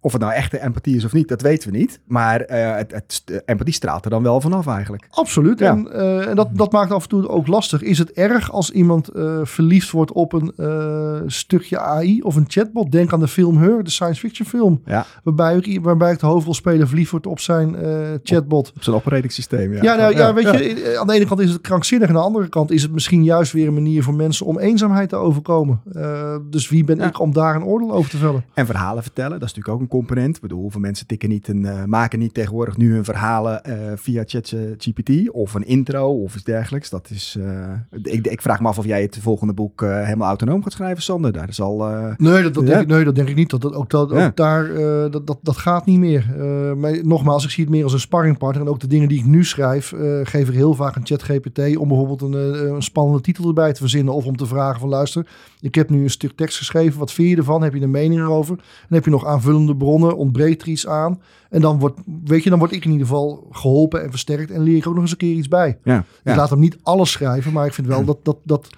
of het nou echte empathie is of niet, dat weten we niet. Maar eh, het, het, de empathie straalt er dan wel vanaf eigenlijk. Absoluut. Ja. En, eh, en dat, dat maakt af en toe ook lastig. Is het erg als iemand eh, verliefd wordt op een eh, stukje AI of een chatbot? Denk aan de film Her, de science fiction film. Ja. Waarbij, waarbij ook de hoofdrolspeler verliefd wordt op zijn eh, chatbot. Op zo'n operating systeem. Ja, Ja, nou, ja, weet je, eh, aan de ene kant is het krankzinnig. En aan de andere kant is het misschien juist weer een manier voor mensen om eenzaamheid te overkomen. Eh, dus wie ben ik om daar een oordeel over te vellen? En verhalen vertellen, dat is natuurlijk ook een component. Ik bedoel, hoeveel mensen tikken niet een, eh, maken niet tegenwoordig nu hun verhalen eh, via ChatGPT of een intro of iets dergelijks. Dat is, eh, ik, ik vraag me af of jij het volgende boek helemaal autonoom gaat schrijven, Sander. Daar is al. Nee, dat, dat, Ja. denk, ik, nee, dat denk ik niet. Dat, dat, ook, dat, Ja. ook daar, dat, dat, dat gaat niet meer. Maar nogmaals, ik zie het meer als een sparringpartner. En ook de dingen die ik nu schrijf, geef ik heel vaak een chat GPT om bijvoorbeeld een, een spannende titel erbij te verzinnen. Of om te vragen van luister, ik heb nu een stuk tekst geschreven. Wat vind je ervan? Heb je een mening erover? En heb je nog aanvullende bronnen? Ontbreekt er iets aan? En dan wordt, weet je, dan word ik in ieder geval geholpen en versterkt. En leer ik ook nog eens een keer iets bij. ja, Ik laat hem niet alles schrijven, maar ik vind wel dat, dat, dat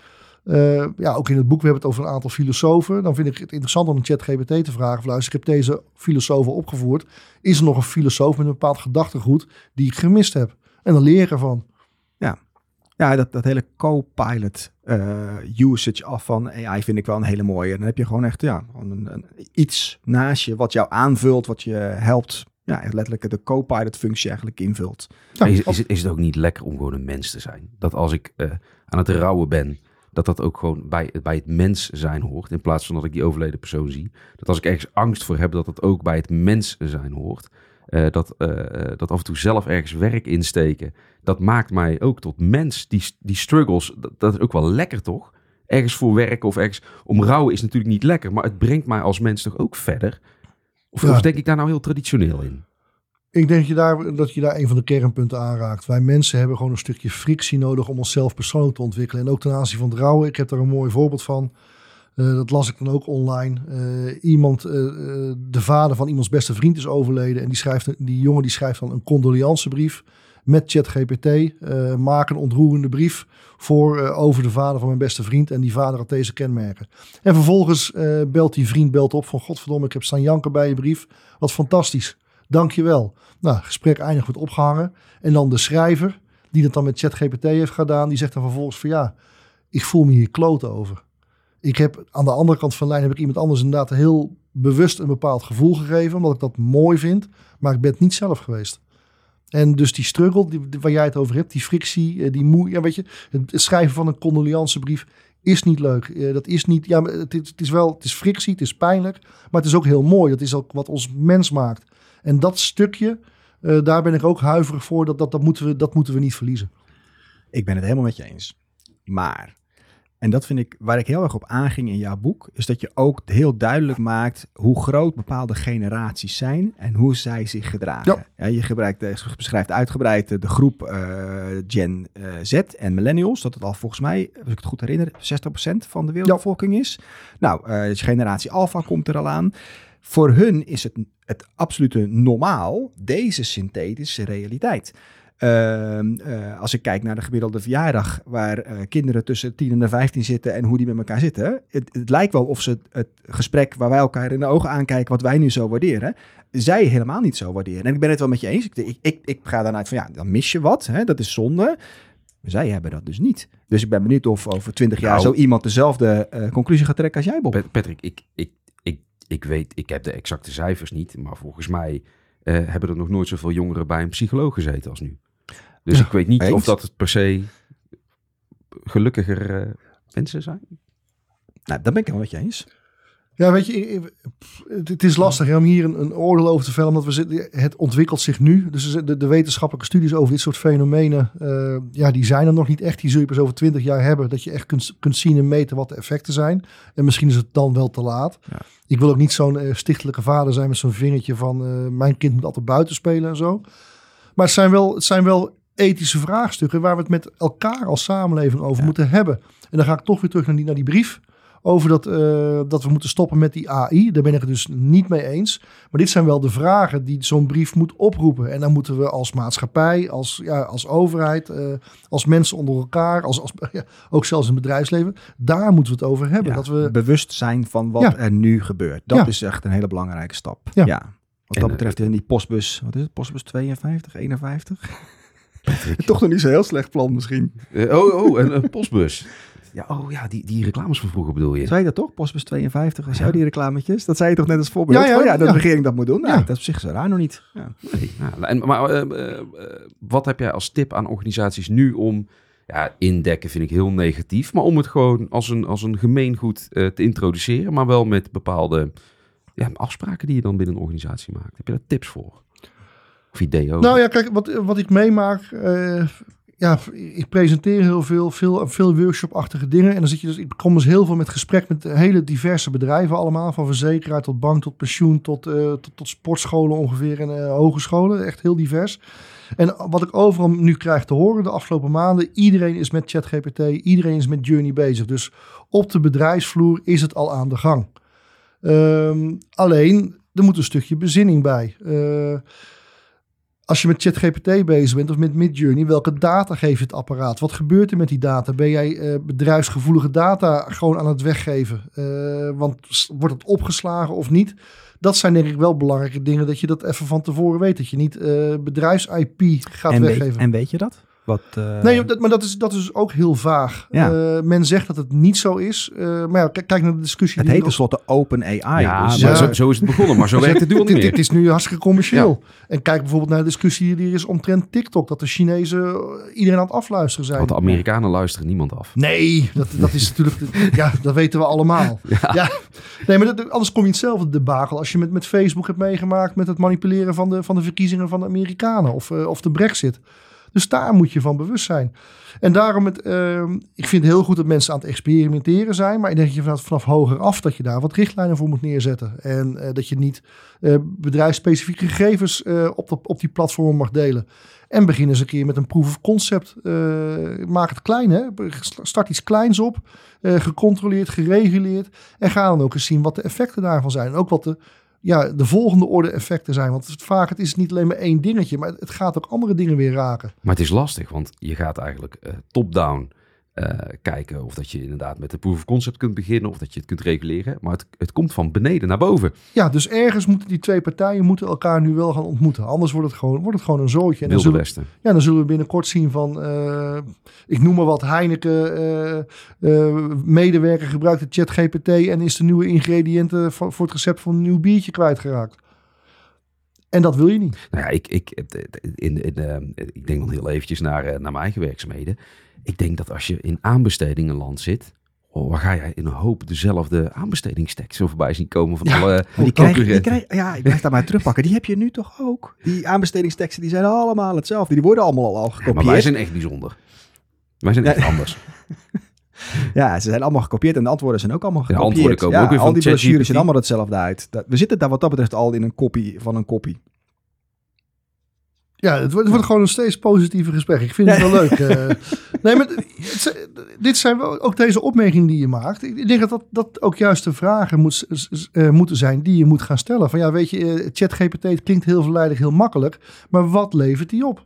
eh, ja, ook in het boek, we hebben het over een aantal filosofen. Dan vind ik het interessant om een chat GPT te vragen. Van, luister, ik heb deze filosofen opgevoerd. Is er nog een filosoof met een bepaald gedachtegoed die ik gemist heb? En dan leer ik ervan. Ja, dat, dat hele co-pilot eh, usage af van AI vind ik wel een hele mooie. Dan heb je gewoon echt ja, gewoon een, een- iets naast je wat jou aanvult, wat je helpt. Ja, letterlijk de co-pilot functie eigenlijk invult. Ja, is, is, het, is het ook niet lekker om gewoon een mens te zijn? Dat als ik eh, aan het rouwen ben, dat dat ook gewoon bij, bij het mens zijn hoort. In plaats van dat ik die overleden persoon zie. Dat als ik ergens angst voor heb, dat dat ook bij het mens zijn hoort. Eh, dat, eh, dat af en toe zelf ergens werk insteken. Dat maakt mij ook tot mens. Die, die struggles, dat, dat is ook wel lekker toch? Ergens voor werken of ergens om rouwen is natuurlijk niet lekker. Maar het brengt mij als mens toch ook verder? Of, Ja. of denk ik daar nou heel traditioneel in? Ik denk dat je, daar, dat je daar een van de kernpunten aanraakt. Wij mensen hebben gewoon een stukje frictie nodig om onszelf persoonlijk te ontwikkelen. En ook ten aanzien van het rouwen. Ik heb daar een mooi voorbeeld van. Eh, dat las ik dan ook online. Eh, iemand, eh, de vader van iemands beste vriend is overleden. En die, schrijft, die jongen die schrijft dan een condoleancebrief met ChatGPT. maak een ontroerende brief voor over de vader van mijn beste vriend. En die vader had deze kenmerken. En vervolgens belt die vriend belt op van godverdomme, ik heb staan janken bij je brief. Wat fantastisch. Dank je wel. Nou, gesprek eindigt wordt opgehangen. En dan de schrijver, die dat dan met ChatGPT heeft gedaan, die zegt dan vervolgens van ja, ik voel me hier kloten over. Ik heb aan de andere kant van de lijn heb ik iemand anders inderdaad heel bewust een bepaald gevoel gegeven, omdat ik dat mooi vind, maar ik ben het niet zelf geweest. En dus die struggle die, waar jij het over hebt, die frictie, eh, die moe, ja, weet je, het schrijven van een condoleancebrief is niet leuk. Eh, dat is niet, ja, het, is- het is wel, het is frictie, het is pijnlijk, maar het is ook heel mooi. Dat is ook wat ons mens maakt. En dat stukje, eh, daar ben ik ook huiverig voor. Dat, dat, dat, moeten we, dat moeten we niet verliezen. Ik ben het helemaal met je eens. Maar, en dat vind ik waar ik heel erg op aanging in jouw boek, is dat je ook heel duidelijk maakt hoe groot bepaalde generaties zijn en hoe zij zich gedragen. Ja. je gebruikt, eh, beschrijft uitgebreid eh, de groep eh, Gen Z en millennials, dat het al volgens mij, als ik het goed herinner, 60% van de wereldbevolking is. Nou, eh, generatie Alpha komt er al aan. Voor hun is het het absolute normaal, deze synthetische realiteit. Ehm, eh, als ik kijk naar de gemiddelde verjaardag, waar eh, kinderen tussen 10 en de 15 zitten en hoe die met elkaar zitten. Het, het lijkt wel of ze het, gesprek waar wij elkaar in de ogen aankijken, wat wij nu zo waarderen, zij helemaal niet zo waarderen. En ik ben het wel met je eens. Ik, ik, ik, ik ga daaruit van ja, dan mis je wat. Hè? Dat is zonde. Zij hebben dat dus niet. Dus ik ben benieuwd of over 20 jaar Nou. zo iemand dezelfde eh, conclusie gaat trekken als jij, Bob. Pat- Patrick, ik, ik, ik, ik weet, ik heb de exacte cijfers niet, maar volgens mij hebben er nog nooit zoveel jongeren bij een psycholoog gezeten als nu. Dus Ja, ik weet niet eens. of dat het per se gelukkiger eh, mensen zijn. Nou, dat ben ik wel met je eens. Ja, weet je, het, is lastig hè, om hier een, een oordeel over te vellen, omdat we zitten, het ontwikkelt zich nu. Dus de, de wetenschappelijke studies over dit soort fenomenen, eh, ja, die zijn er nog niet echt. Die zul je pas over twintig jaar hebben, dat je echt kunt, kunt zien en meten wat de effecten zijn. En misschien is het dan wel te laat. Ja. Ik wil ook niet zo'n eh, stichtelijke vader zijn met zo'n vingertje van eh, mijn kind moet altijd buiten spelen en zo. Maar het zijn wel, het zijn wel ethische vraagstukken waar we het met elkaar als samenleving over Ja. moeten hebben. En dan ga ik toch weer terug naar die, naar die brief over dat, eh, dat we moeten stoppen met die AI. Daar ben ik het dus niet mee eens. Maar dit zijn wel de vragen die zo'n brief moet oproepen. En dan moeten we als maatschappij, als, ja, als overheid, eh, als mensen onder elkaar, als, als, ja, ook zelfs in het bedrijfsleven, daar moeten we het over hebben. Ja, Dat we, bewust zijn van wat Ja. er nu gebeurt. Dat Ja. is echt een hele belangrijke stap. Ja. Ja. Wat En, dat eh, betreft in die postbus, wat is het, postbus 52, 51? Toch nog niet zo'n heel slecht plan misschien. Eh, oh, oh, een, een postbus. Ja, oh ja, die, die reclames van vroeger bedoel je? Zei je dat toch? Postbus 52, was jou die reclametjes? Dat zei je toch net als voorbeeld? Ja, ja, Oh ja, dat ja. de regering dat moet doen. Nou, Ja. dat is op zich zo raar nog niet. Ja. Nee, nou, en, maar eh, eh, wat heb jij als tip aan organisaties nu om... Ja, indekken vind ik heel negatief. Maar om het gewoon als een, als een gemeengoed eh, te introduceren. Maar wel met bepaalde ja, afspraken die je dan binnen een organisatie maakt. Heb je daar tips voor? Over? nou ja, kijk, wat, wat ik meemaak. eh, ja, ik presenteer heel veel, veel, veel workshop-achtige dingen. En dan zit je dus, ik kom dus heel veel met gesprek met hele diverse bedrijven allemaal. Van verzekeraar tot bank, tot pensioen, tot, eh, tot, tot sportscholen ongeveer en eh, hogescholen. Echt heel divers. En wat ik overal nu krijg te horen de afgelopen maanden. Iedereen is met ChatGPT, iedereen is met Journey bezig. Dus op de bedrijfsvloer is het al aan de gang. Ehm, alleen, er moet een stukje bezinning bij. Als je met ChatGPT bezig bent of met Midjourney, welke data geeft het apparaat? Wat gebeurt er met die data? Ben jij eh, bedrijfsgevoelige data gewoon aan het weggeven? Eh, want wordt het opgeslagen of niet? Dat zijn denk ik wel belangrijke dingen, dat je dat even van tevoren weet. Dat je niet eh, bedrijfs-IP gaat En, weet, weggeven. en weet je dat? Wat, eh, Nee, dat, maar dat is, dat is ook heel vaag. Ja. Eh, men zegt dat het niet zo is. Eh, maar ja, kijk, kijk naar de discussie. het heet nog- tenslotte Open AI. ja, dus, ja. Zo, zo is het begonnen. Maar zo werkt het nu al niet Het- Het meer. is nu hartstikke commercieel. En kijk bijvoorbeeld naar de discussie die er is omtrent TikTok. Dat de Chinezen iedereen aan het afluisteren zijn. Want de Amerikanen luisteren niemand af. Nee, dat, dat is natuurlijk... ja, dat weten we allemaal. Ja. Nee, maar dat, anders kom je in hetzelfde debakel als je met, met Facebook hebt meegemaakt... met het manipuleren van de, van de verkiezingen van de Amerikanen of, of de brexit. Dus daar moet je van bewust zijn. En daarom, het, ehm, ik vind het heel goed dat mensen aan het experimenteren zijn. Maar ik denk dat je vanaf, hoger af dat je daar wat richtlijnen voor moet neerzetten. En eh, dat je niet eh, bedrijfsspecifieke gegevens eh, op, op die platformen mag delen. En begin eens een keer met een proof of concept. Maak het klein, hè? Start iets kleins op. gecontroleerd, gereguleerd. En ga dan ook eens zien wat de effecten daarvan zijn. En ook wat de, ja, de volgende orde effecten zijn. Want het, vaak het is niet alleen maar één dingetje, maar het gaat ook andere dingen weer raken. Maar het is lastig, want je gaat eigenlijk eh, top-down eh, kijken of dat je inderdaad met de proof of concept kunt beginnen of dat je het kunt reguleren. Maar het, het komt van beneden naar boven. Ja, dus ergens moeten die twee partijen moeten elkaar nu wel gaan ontmoeten. Anders wordt het gewoon, wordt het gewoon een zootje. En dan zullen, Westen. ja, dan zullen we binnenkort zien van, eh, ik noem maar wat, Heineken, eh, medewerker gebruikt de ChatGPT en is de nieuwe ingrediënten voor, voor het recept van een nieuw biertje kwijtgeraakt. En dat wil je niet. Nou ja, ik, ik, in, in, eh, ik denk dan heel eventjes naar, eh, naar mijn eigen werkzaamheden. Ik denk dat als je in aanbestedingenland zit, oh, waar ga jij in een hoop dezelfde aanbestedingstekst zo voorbij zien komen van Ja, alle Maar die krijg, die krijg, ja, ik blijf daar maar terugpakken. Die heb je nu toch ook? Die aanbestedingsteksten die zijn allemaal hetzelfde. Die worden allemaal al Ja, gekopieerd. maar wij zijn echt bijzonder. Wij zijn echt Ja. anders. Ja, ze zijn allemaal gekopieerd en de antwoorden zijn ook allemaal de gekopieerd. antwoorden komen ook weer al van die brochures zien allemaal hetzelfde uit. We zitten daar wat dat betreft al in een kopie van een kopie. Ja, het wordt, het wordt gewoon een steeds positiever gesprek. Ik vind het wel leuk. eh. nee, maar het- dit zijn wel ook deze opmerkingen die je maakt. Ik denk dat dat, dat ook juist de vragen moet, eh, moeten zijn die je moet gaan stellen. Van ja, weet je, eh, ChatGPT klinkt heel verleidelijk, heel makkelijk. Maar wat levert die op?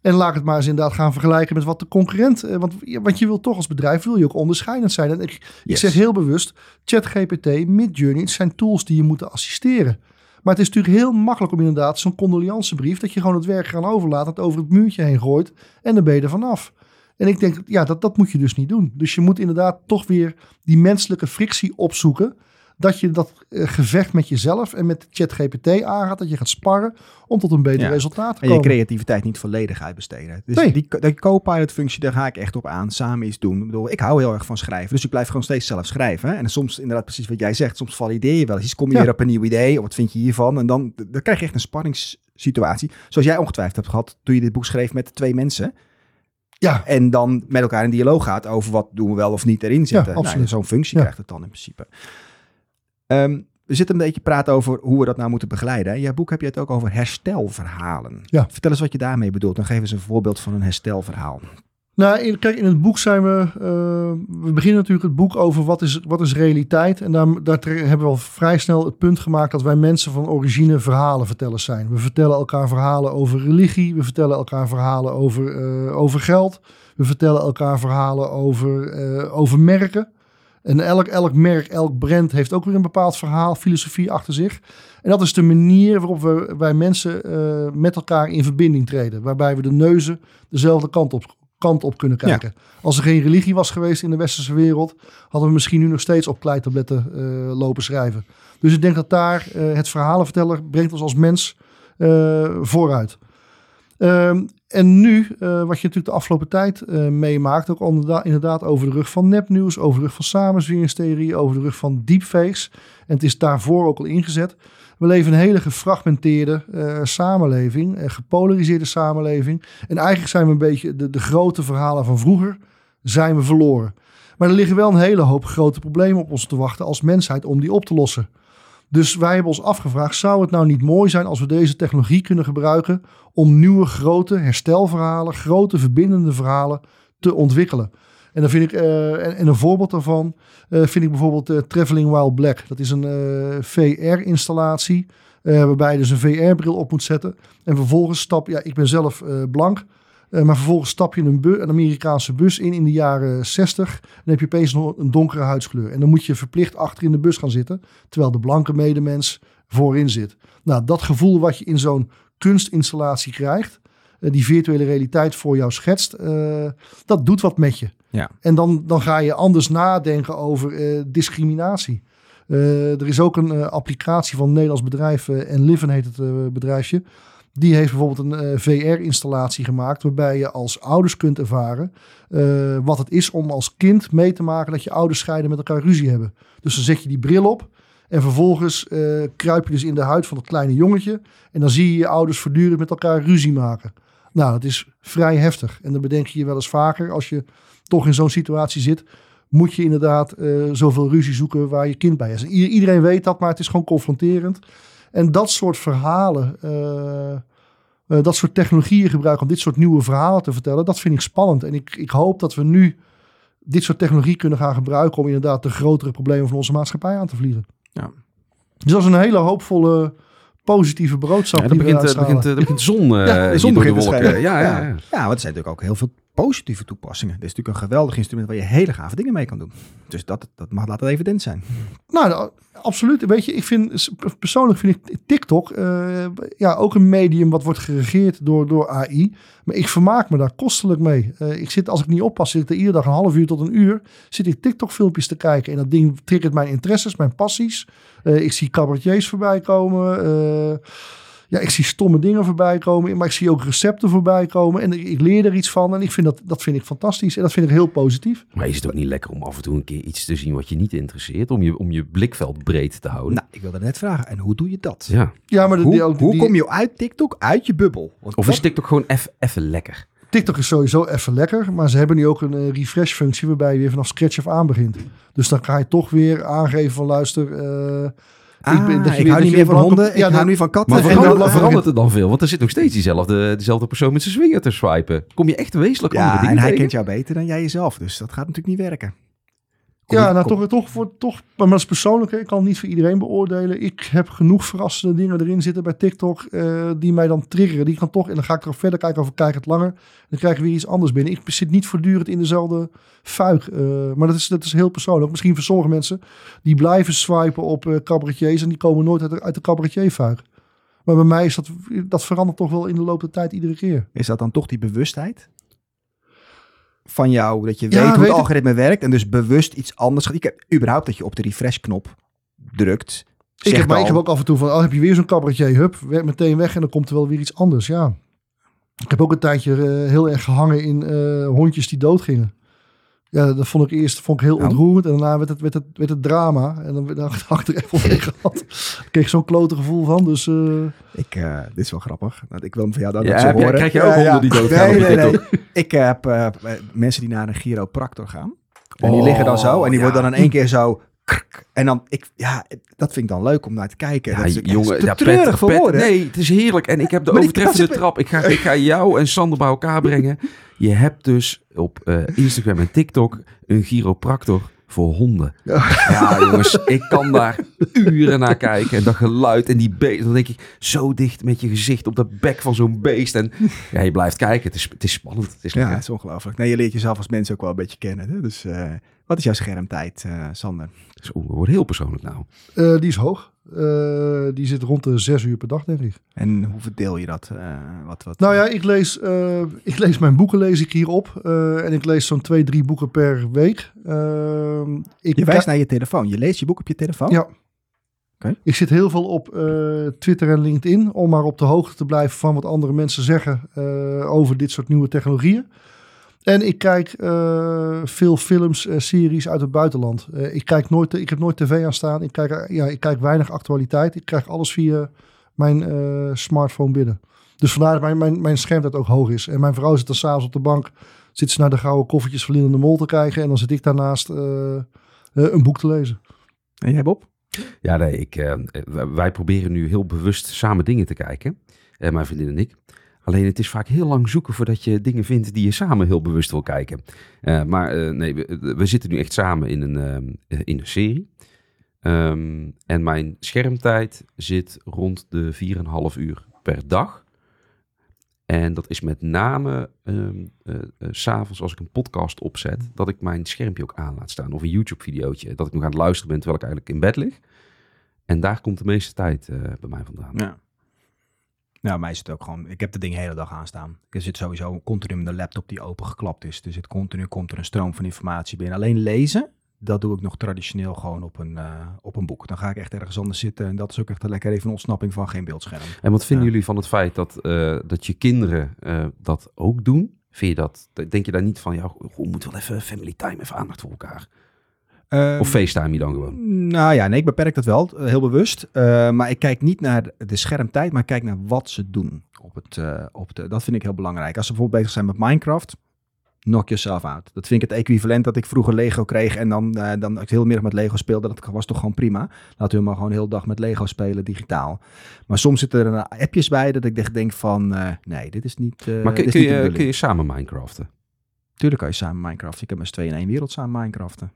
En laat ik het maar eens inderdaad gaan vergelijken met wat de concurrent... eh, Want, want je wil toch als bedrijf wil je ook onderscheidend zijn. En ik, ik zeg heel bewust, ChatGPT, Midjourney, het zijn tools die je moeten assisteren. Maar het is natuurlijk heel makkelijk om inderdaad zo'n condoleancebrief... dat je gewoon het werk gaan overlaat, het over het muurtje heen gooit... en dan ben je er vanaf. En ik denk, ja, dat, dat moet je dus niet doen. Dus je moet inderdaad toch weer die menselijke frictie opzoeken... dat je dat eh, gevecht met jezelf en met ChatGPT aangaat... dat je gaat sparren om tot een beter Ja. resultaat te En je komen. creativiteit niet volledig uitbesteden. Dus Nee. die, die co-pilot functie, daar ga ik echt op aan. Samen iets doen. Ik bedoel, ik hou heel erg van schrijven. Dus ik blijf gewoon steeds zelf schrijven. En soms inderdaad precies wat jij zegt. Soms valideer je wel eens. Kom je Ja. weer op een nieuw idee. Of wat vind je hiervan? En dan, dan krijg je echt een spanningssituatie. Zoals jij ongetwijfeld hebt gehad toen je dit boek schreef met twee mensen. Ja, En dan met elkaar in dialoog gaat over wat doen we wel of niet erin zetten. Nou, absoluut. Zo'n functie Ja. krijgt het dan in principe. Ehm, we zitten een beetje te praten over hoe we dat nou moeten begeleiden. In jouw boek heb je het ook over herstelverhalen. Ja. Vertel eens wat je daarmee bedoelt. Dan geef eens een voorbeeld van een herstelverhaal. Nou, in, kijk, in het boek zijn we. eh, we beginnen natuurlijk het boek over wat is, wat is realiteit. En daar, daar hebben we al vrij snel het punt gemaakt dat wij mensen van origine verhalenvertellers zijn. We vertellen elkaar verhalen over religie. We vertellen elkaar verhalen over, eh, over geld. We vertellen elkaar verhalen over, eh, over merken. En elk, elk merk, elk brand heeft ook weer een bepaald verhaal, filosofie achter zich. En dat is de manier waarop we, wij mensen eh, met elkaar in verbinding treden. Waarbij we de neuzen dezelfde kant op, kant op kunnen kijken. Als er geen religie was geweest in de westerse wereld, hadden we misschien nu nog steeds op kleitabletten eh, lopen schrijven. Dus ik denk dat daar eh, het verhalenverteller brengt ons als mens vooruit. Ehm, en nu, eh, wat je natuurlijk de afgelopen tijd eh, meemaakt, ook inderdaad over de rug van nepnieuws, over de rug van samenzweringstheorie, over de rug van deepfakes. En het is daarvoor ook al ingezet. We leven een hele gefragmenteerde eh, samenleving, een gepolariseerde samenleving. En eigenlijk zijn we een beetje de, de grote verhalen van vroeger, zijn we verloren. Maar er liggen wel een hele hoop grote problemen op ons te wachten als mensheid om die op te lossen. Dus wij hebben ons afgevraagd, zou het nou niet mooi zijn als we deze technologie kunnen gebruiken om nieuwe grote herstelverhalen, grote verbindende verhalen te ontwikkelen? En dan vind ik, eh, en, en een voorbeeld daarvan eh, vind ik bijvoorbeeld eh, Traveling While Black. Dat is een VR-installatie waarbij je dus een VR-bril op moet zetten. En vervolgens stap, ja, ik ben zelf blank, eh, maar vervolgens stap je een, een Amerikaanse bus in in de jaren 60. Dan heb je opeens nog een donkere huidskleur. En dan moet je verplicht achter in de bus gaan zitten, terwijl de blanke medemens voorin zit. Nou, dat gevoel wat je in zo'n kunstinstallatie krijgt, eh, die virtuele realiteit voor jou schetst, eh, dat doet wat met je. Ja. En dan, dan ga je anders nadenken over discriminatie. Er is ook een applicatie van een Nederlands bedrijf, eh Enliven heet het bedrijfje. Die heeft bijvoorbeeld een eh, VR-installatie gemaakt waarbij je als ouders kunt ervaren eh, wat het is om als kind mee te maken dat je ouders scheiden met elkaar ruzie hebben. Dus dan zet je die bril op en vervolgens eh, kruip je dus in de huid van dat kleine jongetje en dan zie je je ouders voortdurend met elkaar ruzie maken. Nou, dat is vrij heftig. En dan bedenk je je wel eens vaker als je toch in zo'n situatie zit, moet je inderdaad zoveel ruzie zoeken waar je kind bij is. Iedereen weet dat, maar het is gewoon confronterend. En dat soort verhalen, eh, eh, dat soort technologieën gebruiken om dit soort nieuwe verhalen te vertellen, dat vind ik spannend. En ik, ik hoop dat we nu dit soort technologie kunnen gaan gebruiken om inderdaad de grotere problemen van onze maatschappij aan te vliegen. Ja. Dus dat is een hele hoopvolle, positieve broodschap. Ja, dan begint, uitstralen. begint, eh, begint de zon, eh, Ja, de zon begint te schijnen. Ja, ja, ja. Ja, want er zijn natuurlijk ook heel veel positieve toepassingen. Dit is natuurlijk een geweldig instrument waar je hele gave dingen mee kan doen. Dus dat, dat mag laten evident zijn. Nou, nou, absoluut. Weet je, ik vind persoonlijk vind ik TikTok eh, ja, ook een medium wat wordt geregeerd door, door AI. Maar ik vermaak me daar kostelijk mee. Eh, ik zit, als ik niet oppas, zit ik er iedere dag een half uur tot een uur. Zit ik TikTok-filmpjes te kijken. En dat ding triggert mijn interesses, mijn passies. Eh, ik zie cabaretiers voorbij komen. Ja, ik zie stomme dingen voorbij komen. Maar ik zie ook recepten voorbij komen. En ik, ik leer er iets van. En ik vind dat, dat vind ik fantastisch. En dat vind ik heel positief. Maar is het ook niet lekker om af en toe een keer iets te zien wat je niet interesseert? Om je, om je blikveld breed te houden? Nou, ik wilde net vragen. En hoe doe je dat? ja. Ja, maar de- Hoe, die, ook, hoe die- kom je uit TikTok, uit je bubbel? Want Of dat- is TikTok gewoon even lekker? TikTok is sowieso even lekker, maar ze hebben nu ook een eh, refresh functie waarbij je weer vanaf scratch af aan begint. Dus dan ga je toch weer aangeven van luister, eh, Ah, ben- ik, dat je weer- hou dat niet meer van honden, Ja, ik hou dat- nu van katten. Maar en verandert, dan- verandert het dan veel? Want er zit nog steeds diezelfde, dezelfde persoon met zijn swinger te swipen. Kom je echt wezenlijk andere Ja, en dingen hij tegen? kent jou beter dan jij jezelf, dus dat gaat natuurlijk niet werken. Ja, nou toch, toch, voor, toch, maar dat is persoonlijk. Hè. Ik kan het niet voor iedereen beoordelen. Ik heb genoeg verrassende dingen erin zitten bij TikTok eh, die mij dan triggeren. Die gaan toch, en dan ga ik er verder kijken of ik kijk het langer. Dan krijg ik weer iets anders binnen. Ik zit niet voortdurend in dezelfde fuik. eh, maar dat is, dat is heel persoonlijk. Misschien voor sommige mensen die blijven swipen op eh cabaretiers en die komen nooit uit de, uit de cabaretierfuik. Maar bij mij is dat, dat verandert toch wel in de loop der tijd iedere keer. Is dat dan toch die bewustheid? Van jou, dat je Ja, weet hoe weet het ik. algoritme werkt en dus bewust iets anders gaat. Ik heb überhaupt dat je op de refresh-knop drukt. Ik heb, maar ik heb ook af en toe van, oh, heb je weer zo'n cabaretier, hup, weg, meteen weg en dan komt er wel weer iets anders, ja. Ik heb ook een tijdje eh, heel erg gehangen in eh, hondjes die doodgingen. Ja, dat vond ik eerst vond ik heel Oh. ontroerend en daarna werd het, werd het, werd het drama. En dan werd ik achter even over gehad. Ik kreeg zo'n klote gevoel van, dus... eh, Ik, eh, dit is wel grappig. Want ik wil hem van jou dan Ja, zo heb horen. krijg je ook Ja, honden die doodgaan Nee, nee, nee. Ik heb eh, mensen die naar een chiropractor gaan. En die Oh, liggen dan zo. En die ja. worden dan in één keer zo... krk. En dan, ik, ja, dat vind ik dan leuk om naar te kijken. Ja, dat is jongen, ja, treurig pet, voor pet- woorden. Nee, het is heerlijk. En ik heb de Maar overtreffende trap. Ik ga, ik ga jou en Sander bij elkaar brengen. Je hebt dus op eh, Instagram en TikTok een chiropractor voor honden. Ja. jongens, ik kan daar uren naar kijken. En dat geluid en die beest. Dan denk ik, zo dicht met je gezicht op de bek van zo'n beest. En ja, je blijft kijken. Het is, het is spannend. Het is Ja, het is ongelooflijk. Nee, je leert jezelf als mens ook wel een beetje kennen. Hè? Dus eh, wat is jouw schermtijd, eh, Sander? We worden heel persoonlijk nou. eh, die is hoog. Eh, die zit rond de zes uur per dag, denk ik. En hoe verdeel je dat? eh, wat, wat, Nou ja, ik lees, eh, ik lees mijn boeken lees ik hierop. eh en ik lees zo'n twee, drie boeken per week. Ik Je wijst naar je telefoon. Je leest je boek op je telefoon? Ja. Oké. Ik zit heel veel op eh, Twitter en LinkedIn om maar op de hoogte te blijven van wat andere mensen zeggen eh, over dit soort nieuwe technologieën. En ik kijk eh, veel films en series uit het buitenland. Eh, ik, kijk nooit, ik heb nooit tv aan staan. Ik kijk, ja, ik kijk weinig actualiteit. Ik krijg alles via mijn eh, smartphone binnen. Dus vandaar dat mijn, mijn, mijn schermtijd ook hoog is. En mijn vrouw zit dan s'avonds op de bank. Zit ze naar de gouden koffertjes van Linde de Mol te kijken. En dan zit ik daarnaast eh, eh, een boek te lezen. En jij, Bob? Ja, nee, ik, eh, wij- proberen nu heel bewust samen dingen te kijken. Eh, mijn vriendin en ik. Alleen het is vaak heel lang zoeken voordat je dingen vindt die je samen heel bewust wil kijken. Eh, maar eh, nee, we, we zitten nu echt samen in een, ehm, eh, in een serie. Ehm, en mijn schermtijd zit rond de 4,5 uur per dag. En dat is met name ehm eh, eh, s'avonds als ik een podcast opzet, dat ik mijn schermpje ook aan laat staan. Of een YouTube-videootje, dat ik nog aan het luisteren ben terwijl ik eigenlijk in bed lig. En daar komt de meeste tijd eh, bij mij vandaan. Ja. Nou, mij is het ook gewoon... Ik heb de ding de hele dag aanstaan. Er zit sowieso continu met de laptop die opengeklapt is. Dus het continu komt er een stroom van informatie binnen. Alleen lezen, dat doe ik nog traditioneel gewoon op een, eh, op een boek. Dan ga ik echt ergens anders zitten. En dat is ook echt een lekker even een ontsnapping van geen beeldscherm. En wat vinden jullie van het feit dat, eh, dat je kinderen eh, dat ook doen? Vind je dat, denk je daar niet van, ja, we moeten wel even family time, even aandacht voor elkaar? Ehm, Of FaceTime je dan gewoon? Nou ja, nee, ik beperk dat wel, eh, heel bewust. Eh, maar ik kijk niet naar de schermtijd, maar ik kijk naar wat ze doen. Op het, eh, op de, dat vind ik heel belangrijk. Als ze bijvoorbeeld bezig zijn met Minecraft, knock yourself out. Dat vind ik het equivalent dat ik vroeger Lego kreeg en dan, dan ik heel middag met Lego speelde. Dat was toch gewoon prima. Laten we maar gewoon heel dag met Lego spelen, digitaal. Maar soms zitten er appjes bij dat ik echt denk van, nee, dit is niet maar kun, dit is kun niet je, kun je samen Minecraften? Tuurlijk kan je samen Minecraft. Ik heb met z'n tweeën in één wereld samen Minecraften.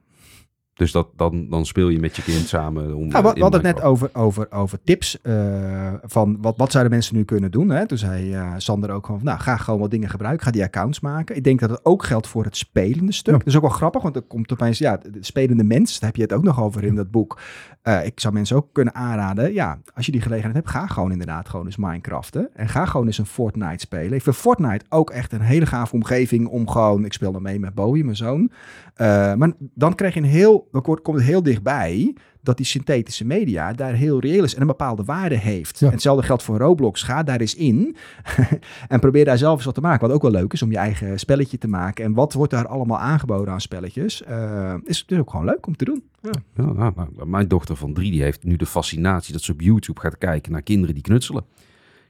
Dus dat, dan, dan speel je met je kind samen. Om, Ja, we, eh, we hadden het net over, over, over tips uh, van wat, wat zouden mensen nu kunnen doen. Hè? Toen zei uh, Sander ook gewoon, nou ga gewoon wat dingen gebruiken, ga die accounts maken. Ik denk dat het ook geldt voor het spelende stuk. Ja. Dat is ook wel grappig, want er komt opeens, ja, de spelende mens, daar heb je het ook nog over in dat boek. Uh, ik zou mensen ook kunnen aanraden, ja, als je die gelegenheid hebt, ga gewoon inderdaad gewoon eens Minecraften. En ga gewoon eens een Fortnite spelen. Ik vind Fortnite ook echt een hele gave omgeving om gewoon, ik speel dan mee met Bowie, mijn zoon. Uh, maar dan krijg je een heel, dan komt het heel dichtbij dat die synthetische media daar heel reëel is en een bepaalde waarde heeft. Ja. En hetzelfde geldt voor Roblox. Ga daar eens in en probeer daar zelf eens wat te maken. Wat ook wel leuk is om je eigen spelletje te maken. En wat wordt daar allemaal aangeboden aan spelletjes? Uh, is dus ook gewoon leuk om te doen. Ja. Ja, nou, nou, mijn dochter van drie die heeft nu de fascinatie dat ze op YouTube gaat kijken naar kinderen die knutselen.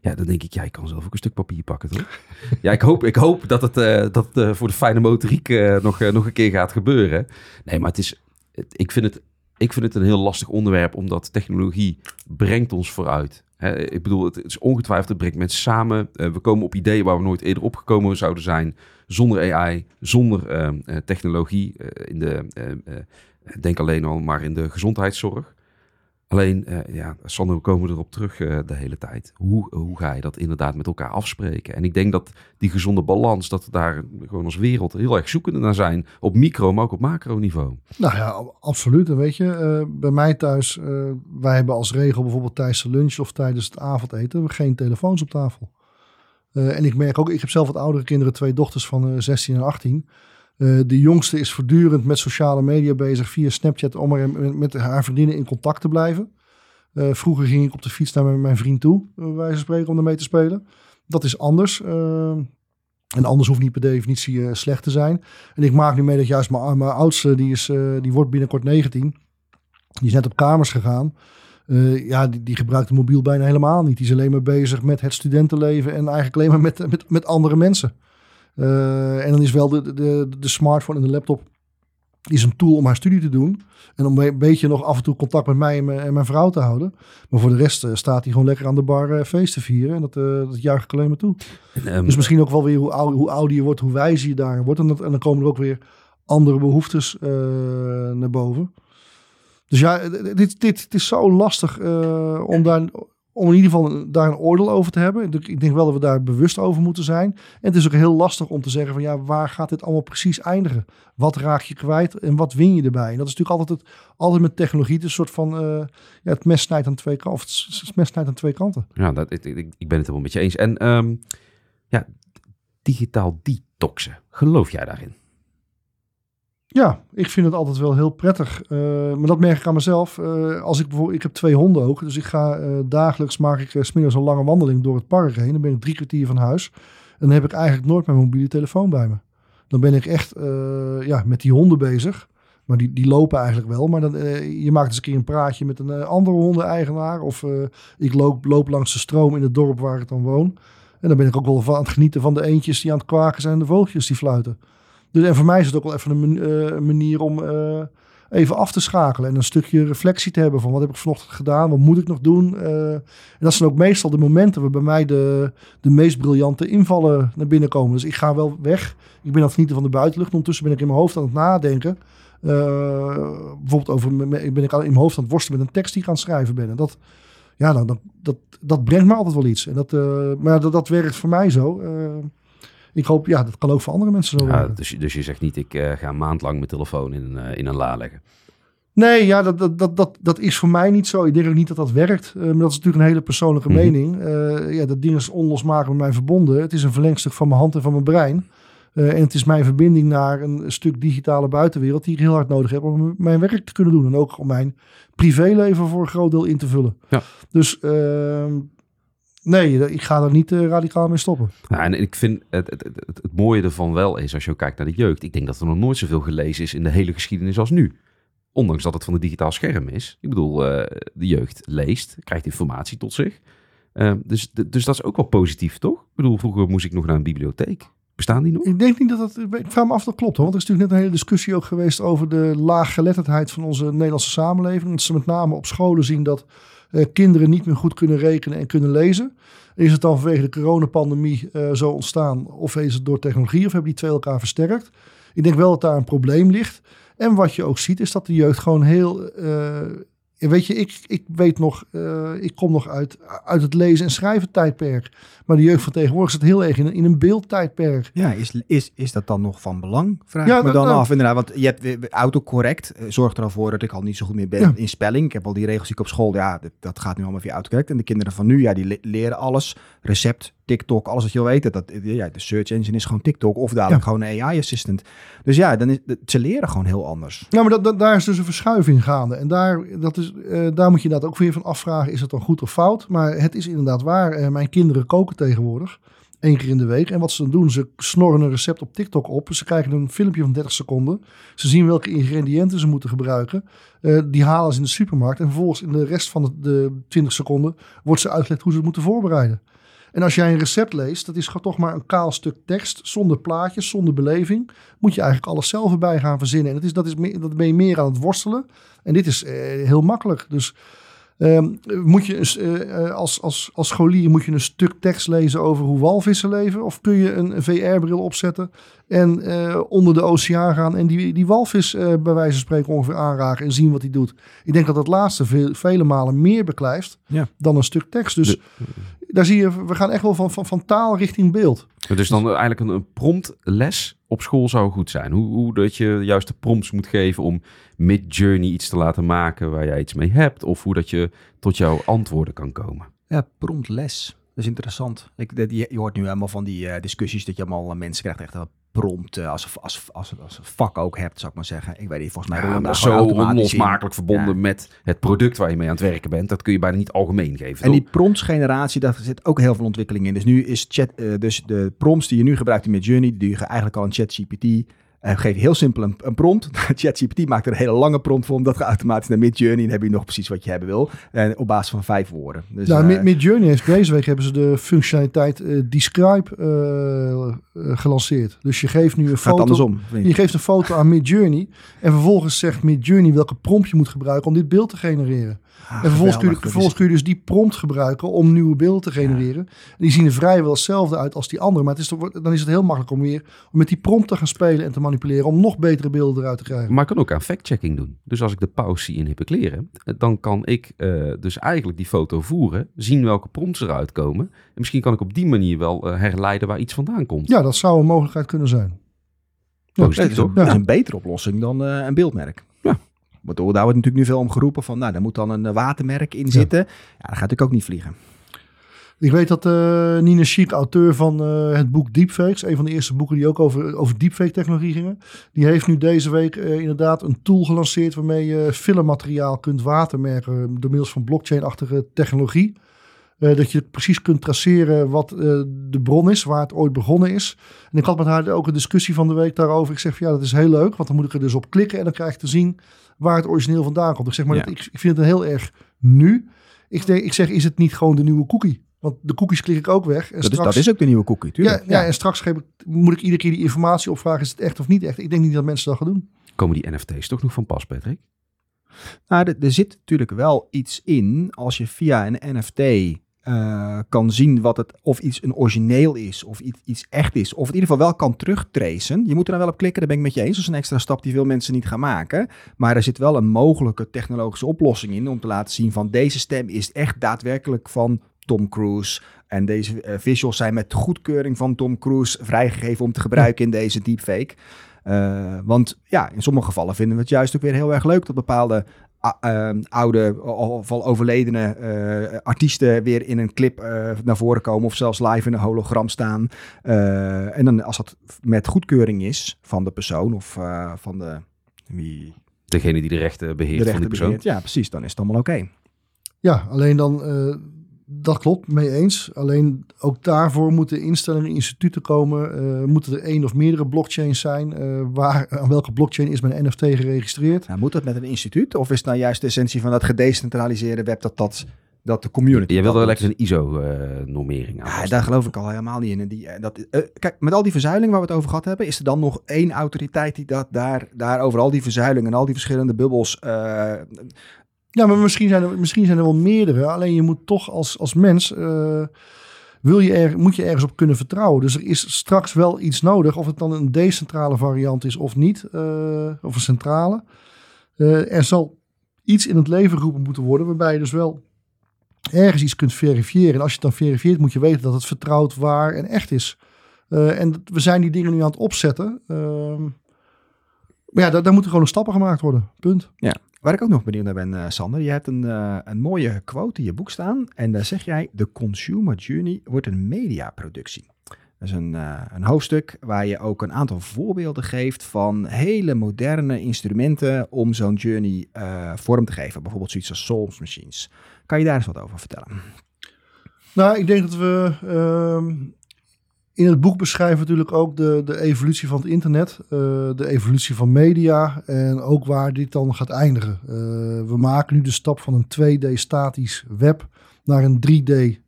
Ja, dan denk ik, ja, ik kan zelf ook een stuk papier pakken, toch? ja, ik hoop, ik hoop dat het, uh, dat uh, voor de fijne motoriek uh, nog, nog een keer gaat gebeuren. Nee, maar het is, ik vind het ik vind het een heel lastig onderwerp, omdat technologie brengt ons vooruit. Hè, ik bedoel, het, is ongetwijfeld, het brengt mensen samen. We komen op ideeën waar we nooit eerder opgekomen zouden zijn. Zonder AI, zonder uh, technologie. In de, denk alleen al maar in de gezondheidszorg. Alleen, uh, ja, Sander, we komen erop terug uh, de hele tijd. Hoe, hoe ga je dat inderdaad met elkaar afspreken? En ik denk dat die gezonde balans, dat we daar gewoon als wereld heel erg zoekende naar zijn. Op micro, maar ook op macro niveau. Nou ja, absoluut. En weet je, uh, bij mij thuis, wij hebben als regel bijvoorbeeld tijdens de lunch of tijdens het avondeten, geen telefoons op tafel. en ik merk ook, ik heb zelf wat oudere kinderen, twee dochters van 16 en 18. Uh, de jongste is voortdurend met sociale media bezig via Snapchat om er met haar vriendinnen in contact te blijven. Uh, vroeger ging ik op de fiets naar mijn vriend toe, bij wijze van spreken, om ermee te spelen. Dat is anders. Uh, en anders hoeft niet per definitie slecht te zijn. En ik maak nu mee dat juist mijn, mijn oudste, die, is, die wordt binnenkort 19, die is net op kamers gegaan. ja, die, die gebruikt de mobiel bijna helemaal niet. Die is alleen maar bezig met het studentenleven en eigenlijk alleen maar met, met, met andere mensen. Uh, en dan is wel de, de, de smartphone en de laptop is een tool om haar studie te doen. En om een beetje nog af en toe contact met mij en mijn, en mijn vrouw te houden. Maar voor de rest uh, staat hij gewoon lekker aan de bar uh, feest te vieren. En dat, dat juich ik alleen maar toe. En, um, dus misschien ook wel weer hoe, oud, hoe ouder je wordt, hoe wijzer je daar wordt. En, dat, en dan komen er ook weer andere behoeftes naar boven. Dus ja, dit, dit, dit is zo lastig om daar om in ieder geval daar een oordeel over te hebben. Ik denk wel dat we daar bewust over moeten zijn. En het is ook heel lastig om te zeggen van ja, waar gaat dit allemaal precies eindigen? Wat raak je kwijt en wat win je erbij? En dat is natuurlijk altijd, het, altijd met technologie. Het een soort van, uh, ja, het mes snijdt aan twee kanten. Of het mes snijdt aan twee kanten. Ja, dat, ik, ik, ben het helemaal met je eens. En um, ja, digitaal detoxen. Geloof jij daarin? Ja, ik vind het altijd wel heel prettig. Uh, maar dat merk ik aan mezelf. Uh, als ik bijvoorbeeld, ik heb twee honden ook. Dus ik ga uh, dagelijks maak ik s smiddags een lange wandeling door het park heen. Dan ben ik drie kwartier van huis. En dan heb ik eigenlijk nooit mijn mobiele telefoon bij me. Dan ben ik echt ja, met die honden bezig. Maar die, die lopen eigenlijk wel. Maar dan, je maakt eens een keer een praatje met een andere hondeneigenaar. Of ik loop, loop langs de stroom in het dorp waar ik dan woon. En dan ben ik ook wel aan het genieten van de eentjes die aan het kwaken zijn en de vogeltjes die fluiten. Dus en voor mij is het ook wel even een uh, manier om uh, even af te schakelen en een stukje reflectie te hebben van wat heb ik vanochtend gedaan, wat moet ik nog doen. Uh, en dat zijn ook meestal de momenten waar bij mij de, de meest briljante invallen naar binnen komen. Dus ik ga wel weg. Ik ben aan het genieten van de buitenlucht. Ondertussen ben ik in mijn hoofd aan het nadenken. bijvoorbeeld over, ben ik in mijn hoofd aan het worstelen met een tekst die ik aan het schrijven ben. En dat, ja, dan, dat, dat brengt me altijd wel iets. En dat, maar dat, dat werkt voor mij zo ik hoop, ja, dat kan ook voor andere mensen zo ja, dus, dus je zegt niet, ik uh, ga een maand lang mijn telefoon in, uh, in een la leggen. Nee, ja, dat, dat, dat, dat, dat is voor mij niet zo. Ik denk ook niet dat dat werkt. Uh, maar dat is natuurlijk een hele persoonlijke mm -hmm. mening. ja, dat ding is onlosmakelijk met mij verbonden. Het is een verlengstuk van mijn hand en van mijn brein. en het is mijn verbinding naar een stuk digitale buitenwereld die ik heel hard nodig heb om mijn werk te kunnen doen. En ook om mijn privéleven voor een groot deel in te vullen. Ja. Dus ehm, Nee, ik ga er niet uh, radicaal mee stoppen. Ja, en ik vind het, het, het, het, mooie ervan wel is, als je kijkt naar de jeugd. Ik denk dat er nog nooit zoveel gelezen is in de hele geschiedenis als nu. Ondanks dat het van een digitaal scherm is. Ik bedoel, uh, de jeugd leest, krijgt informatie tot zich. Uh, dus, dus dat is ook wel positief, toch? Ik bedoel, vroeger moest ik nog naar een bibliotheek. Bestaan die nog? Ik denk niet dat dat. Ik vraag me af of dat klopt hoor. Want er is natuurlijk net een hele discussie ook geweest over de laaggeletterdheid van onze Nederlandse samenleving. Dat ze met name op scholen zien dat kinderen niet meer goed kunnen rekenen en kunnen lezen. Is het dan vanwege de coronapandemie uh, zo ontstaan? Of is het door technologie? Of hebben die twee elkaar versterkt? Ik denk wel dat daar een probleem ligt. En wat je ook ziet, is dat de jeugd gewoon heel uh, weet je, ik, ik weet nog, uh, ik kom nog uit, uit het lezen en schrijven tijdperk. Maar de jeugd van tegenwoordig zit heel erg in, in een beeldtijdperk. Ja, is, is, is dat dan nog van belang? Vraag ja, ik me dan nou, af inderdaad. Want je hebt autocorrect, uh, zorgt er al voor dat ik al niet zo goed meer ben ja. in spelling. Ik heb al die regels die ik op school, ja, dat, dat gaat nu allemaal via autocorrect. En de kinderen van nu, ja, die le leren alles. Recept, TikTok, alles wat je wil weten. Dat, ja, de search engine is gewoon TikTok of dadelijk ja. gewoon een AI-assistant. Dus ja, dan is, ze leren gewoon heel anders. Ja, maar dat, dat, daar is dus een verschuiving gaande. En daar, dat is, uh, daar moet je inderdaad ook weer van afvragen, is het dan goed of fout? Maar het is inderdaad waar. Uh, mijn kinderen koken tegenwoordig. één keer in de week. En wat ze dan doen, ze snorren een recept op TikTok op. Ze krijgen een filmpje van 30 seconden. Ze zien welke ingrediënten ze moeten gebruiken. Uh, die halen ze in de supermarkt. En vervolgens in de rest van de, de 20 seconden wordt ze uitgelegd hoe ze het moeten voorbereiden. En als jij een recept leest, dat is toch maar een kaal stuk tekst, zonder plaatjes, zonder beleving. Moet je eigenlijk alles zelf erbij gaan verzinnen. En dat, is, dat, is dat ben je meer aan het worstelen. En dit is eh, heel makkelijk. Dus ehm, moet je uh, als, als, als scholier moet je een stuk tekst lezen over hoe walvissen leven? Of kun je een VR-bril opzetten en uh, onder de oceaan gaan en die, die walvis uh, bij wijze van spreken ongeveer aanraken en zien wat hij doet? Ik denk dat dat laatste veel, vele malen meer beklijft Ja. dan een stuk tekst. Dus daar zie je, we gaan echt wel van, van, van taal richting beeld. Dus dan eigenlijk een, een promptles op school zou goed zijn. Hoe, hoe dat je juist de prompts moet geven om mid-journey iets te laten maken waar jij iets mee hebt. Of hoe dat je tot jouw antwoorden kan komen. Ja, promptles. Dat is interessant. Ik, dat, je, je hoort nu helemaal van die uh, discussies dat je allemaal uh, mensen krijgt echt een prompt als, als, als, als vak ook hebt, zou ik maar zeggen. Ik weet niet, volgens mij... Ja, zo onlosmakelijk verbonden ja. met het product waar je mee aan het werken bent. Dat kun je bijna niet algemeen geven. En die promptsgeneratie, daar zit ook heel veel ontwikkeling in. Dus nu is chat, uh, dus de prompts die je nu gebruikt in Midjourney, die je eigenlijk al in ChatGPT uh, geef je heel simpel een, een prompt. ChatGPT maakt er een hele lange prompt voor, omdat je automatisch naar Midjourney. Dan heb je nog precies wat je hebben wil. En op basis van vijf woorden. Dus, nou, uh, Midjourney heeft deze week hebben ze de functionaliteit uh, Describe gelanceerd. Dus je geeft nu een foto. andersom. Je geeft een foto aan Midjourney. En vervolgens zegt Midjourney welke prompt je moet gebruiken om dit beeld te genereren. Ah, en vervolgens kun, je, vervolgens kun je dus die prompt gebruiken om nieuwe beelden te genereren. Ja. Die zien er vrijwel hetzelfde uit als die andere. Maar het is toch, dan is het heel makkelijk om weer om met die prompt te gaan spelen en te manipuleren. Om nog betere beelden eruit te krijgen. Maar ik kan ook aan fact-checking doen. Dus als ik de pauze zie in hippe kleren, dan kan ik uh, dus eigenlijk die foto voeren. Zien welke prompts eruit komen. En misschien kan ik op die manier wel uh, herleiden waar iets vandaan komt. Ja, dat zou een mogelijkheid kunnen zijn. Ja? Dat is een betere oplossing dan uh, een beeldmerk. Want daar wordt natuurlijk nu veel om geroepen van, nou, daar moet dan een watermerk in zitten. Ja, ja dat gaat natuurlijk ook niet vliegen. Ik weet dat uh, Nina Schiek, auteur van uh, het boek Deepfakes, een van de eerste boeken die ook over, over deepfake-technologie gingen, die heeft nu deze week uh, inderdaad een tool gelanceerd waarmee je filmmateriaal kunt watermerken door middels van blockchain-achtige technologie. Dat je precies kunt traceren wat de bron is, waar het ooit begonnen is. En ik had met haar ook een discussie van de week daarover. Ik zeg van ja, dat is heel leuk, want dan moet ik er dus op klikken en dan krijg ik te zien waar het origineel vandaan komt. Ik zeg maar, ja. dat, ik, ik vind het heel erg nu. Ik, denk, ik zeg, is het niet gewoon de nieuwe cookie? Want de cookies klik ik ook weg. En dat, straks, is, dat is ook de nieuwe cookie, tuurlijk. Ja, ja. ja en straks ik, moet ik iedere keer die informatie opvragen. Is het echt of niet echt? Ik denk niet dat mensen dat gaan doen. Komen die NFT's toch nog van pas, Patrick? Nou, er, er zit natuurlijk wel iets in als je via een NFT uh, kan zien wat het, of iets een origineel is, of iets, iets echt is, of in ieder geval wel kan terugtracen. Je moet er dan wel op klikken, daar ben ik met je eens. Dat is een extra stap die veel mensen niet gaan maken. Maar er zit wel een mogelijke technologische oplossing in om te laten zien van deze stem is echt daadwerkelijk van Tom Cruise. En deze uh, visuals zijn met goedkeuring van Tom Cruise vrijgegeven om te gebruiken in deze deepfake. Uh, want ja, in sommige gevallen vinden we het juist ook weer heel erg leuk dat bepaalde uh, oude of al overledene uh, artiesten weer in een clip uh, naar voren komen of zelfs live in een hologram staan. Uh, en dan als dat met goedkeuring is van de persoon of van de wie degene die de rechten beheert de rechten van die persoon. Beheert, ja, precies. Dan is het allemaal oké. Okay. Ja, alleen dan dat klopt, mee eens. Alleen ook daarvoor moeten instellingen, instituten komen. Uh, moeten er één of meerdere blockchains zijn? Uh, waar, aan welke blockchain is mijn NFT geregistreerd? Nou, moet dat met een instituut? Of is het nou juist de essentie van dat gedecentraliseerde web dat dat, dat de community... Je wil er lekker een ISO-normering aan. Ja, daar geloof ik al helemaal niet in. Die, dat, uh, kijk, met al die verzuiling waar we het over gehad hebben... is er dan nog één autoriteit die dat daar, daar over al die verzuiling... en al die verschillende bubbels ja, maar misschien zijn er, misschien zijn er wel meerdere. Alleen je moet toch als, als mens. Uh, wil je moet je ergens op kunnen vertrouwen. Dus er is straks wel iets nodig. Of het dan een decentrale variant is of niet. Uh, of een centrale. Uh, er zal iets in het leven geroepen moeten worden. Waarbij je dus wel ergens iets kunt verifiëren. En als je het dan verifieert, moet je weten dat het vertrouwd, waar en echt is. en we zijn die dingen nu aan het opzetten. Ehm, maar ja, daar, daar moeten gewoon stappen gemaakt worden. Punt. Ja. Waar ik ook nog benieuwd naar ben, uh, Sander. Je hebt een, uh, een mooie quote in je boek staan. En daar zeg jij: De consumer journey wordt een mediaproductie. Dat is een, uh, een hoofdstuk waar je ook een aantal voorbeelden geeft van hele moderne instrumenten om zo'n journey vorm te geven. Bijvoorbeeld zoiets als Souls Machines. Kan je daar eens wat over vertellen? Nou, ik denk dat we ehm, in het boek beschrijven we natuurlijk ook de, de evolutie van het internet, uh, de evolutie van media en ook waar dit dan gaat eindigen. Uh, we maken nu de stap van een 2D statisch web naar een 3D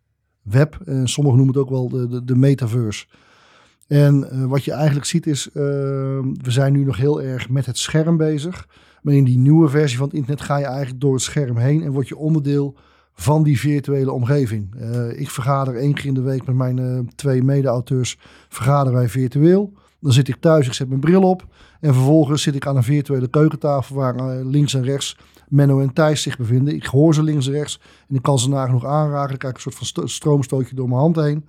web. En sommigen noemen het ook wel de, de, metaverse. En uh, wat je eigenlijk ziet is, we zijn nu nog heel erg met het scherm bezig. Maar in die nieuwe versie van het internet ga je eigenlijk door het scherm heen en word je onderdeel van die virtuele omgeving. Uh, ik vergader één keer in de week met mijn twee mede-auteurs, vergaderen wij virtueel. Dan zit ik thuis, ik zet mijn bril op en vervolgens zit ik aan een virtuele keukentafel waar links en rechts Menno en Thijs zich bevinden. Ik hoor ze links en rechts en ik kan ze nagenoeg aanraken. Dan krijg ik een soort van stroomstootje door mijn hand heen.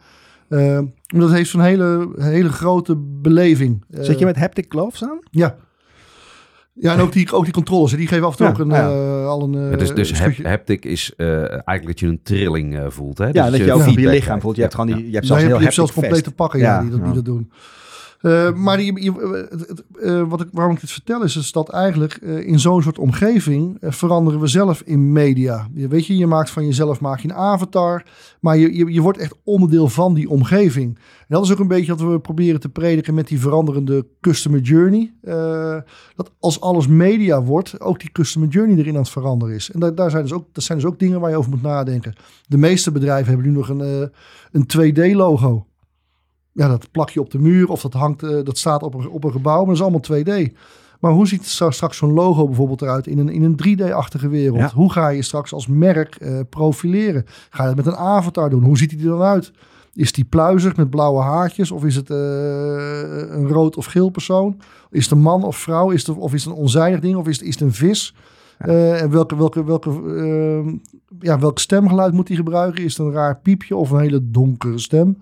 Dat heeft zo'n hele, hele grote beleving. Zit je met haptic gloves aan? Ja. Ja, en ook die, ook die controles, die geven af en toe ja, ook een, ja. uh, al een uh, Dus, dus haptic is eigenlijk dat je een trilling voelt, hè? Ja, dus dat je, ook op je lichaam voelt. Je hebt gewoon die, je hebt zelfs, je hebt zelfs complete pakken ja, die, dat, die dat doen. Uh, maar die, uh, wat ik, waarom ik dit vertel is, is dat eigenlijk in zo'n soort omgeving veranderen we zelf in media. Je, weet je, je maakt van jezelf maak je een avatar, maar je, je, je wordt echt onderdeel van die omgeving. En dat is ook een beetje wat we proberen te prediken met die veranderende customer journey. dat als alles media wordt, ook die customer journey erin aan het veranderen is. En daar, daar zijn dus ook, dat zijn dus ook dingen waar je over moet nadenken. De meeste bedrijven hebben nu nog een, een 2D-logo ja, dat plak je op de muur of dat, hangt, uh, dat staat op een, op een gebouw, maar dat is allemaal 2D. Maar hoe ziet straks zo'n logo bijvoorbeeld eruit in een, in een 3D-achtige wereld? Ja. Hoe ga je straks als merk uh, profileren? Ga je het met een avatar doen? Hoe ziet hij er dan uit? Is die pluizig met blauwe haartjes? Of is het uh, een rood of geel persoon? Is het een man of vrouw? Is het, of is het een onzijdig ding? Of is het, is het een vis? Ja. Uh, en welke, welke, welke, uh, ja, welk stemgeluid moet hij gebruiken? Is het een raar piepje of een hele donkere stem?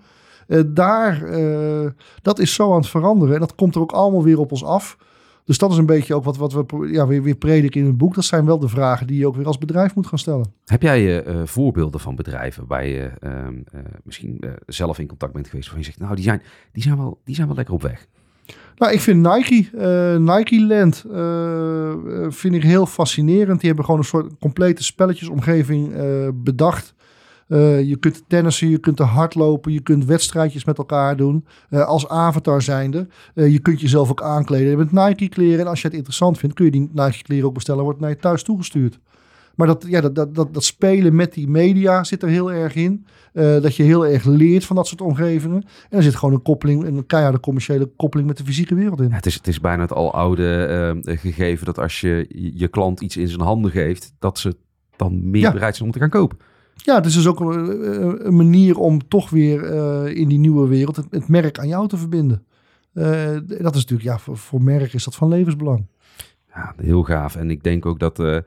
Uh, daar, uh, dat is zo aan het veranderen. En dat komt er ook allemaal weer op ons af. Dus dat is een beetje ook wat, wat we ja, weer, weer prediken in het boek. Dat zijn wel de vragen die je ook weer als bedrijf moet gaan stellen. Heb jij uh, voorbeelden van bedrijven waar je ehm, misschien zelf in contact bent geweest... waarvan je zegt, nou, die zijn, die zijn, wel, die zijn wel lekker op weg? Nou, ik vind Nike, Nike Land, vind ik heel fascinerend. Die hebben gewoon een soort complete spelletjesomgeving bedacht uh, je kunt tennissen, je kunt er hardlopen, je kunt wedstrijdjes met elkaar doen. Uh, als avatar zijnde. Uh, je kunt jezelf ook aankleden met Nike kleren. En als je het interessant vindt, kun je die Nike kleren ook bestellen. Wordt naar je thuis toegestuurd. Maar dat, ja, dat, dat, dat, dat spelen met die media zit er heel erg in. dat je heel erg leert van dat soort omgevingen. En er zit gewoon een koppeling, een keiharde commerciële koppeling met de fysieke wereld in. Ja, het, is, het is bijna het aloude gegeven dat als je je klant iets in zijn handen geeft, dat ze dan meer bereid zijn om te gaan kopen. Ja, het is dus ook een, een manier om toch weer uh, in die nieuwe wereld het, merk aan jou te verbinden. Uh, dat is natuurlijk, ja, voor, merk is dat van levensbelang. Ja, heel gaaf. En ik denk ook dat, uh,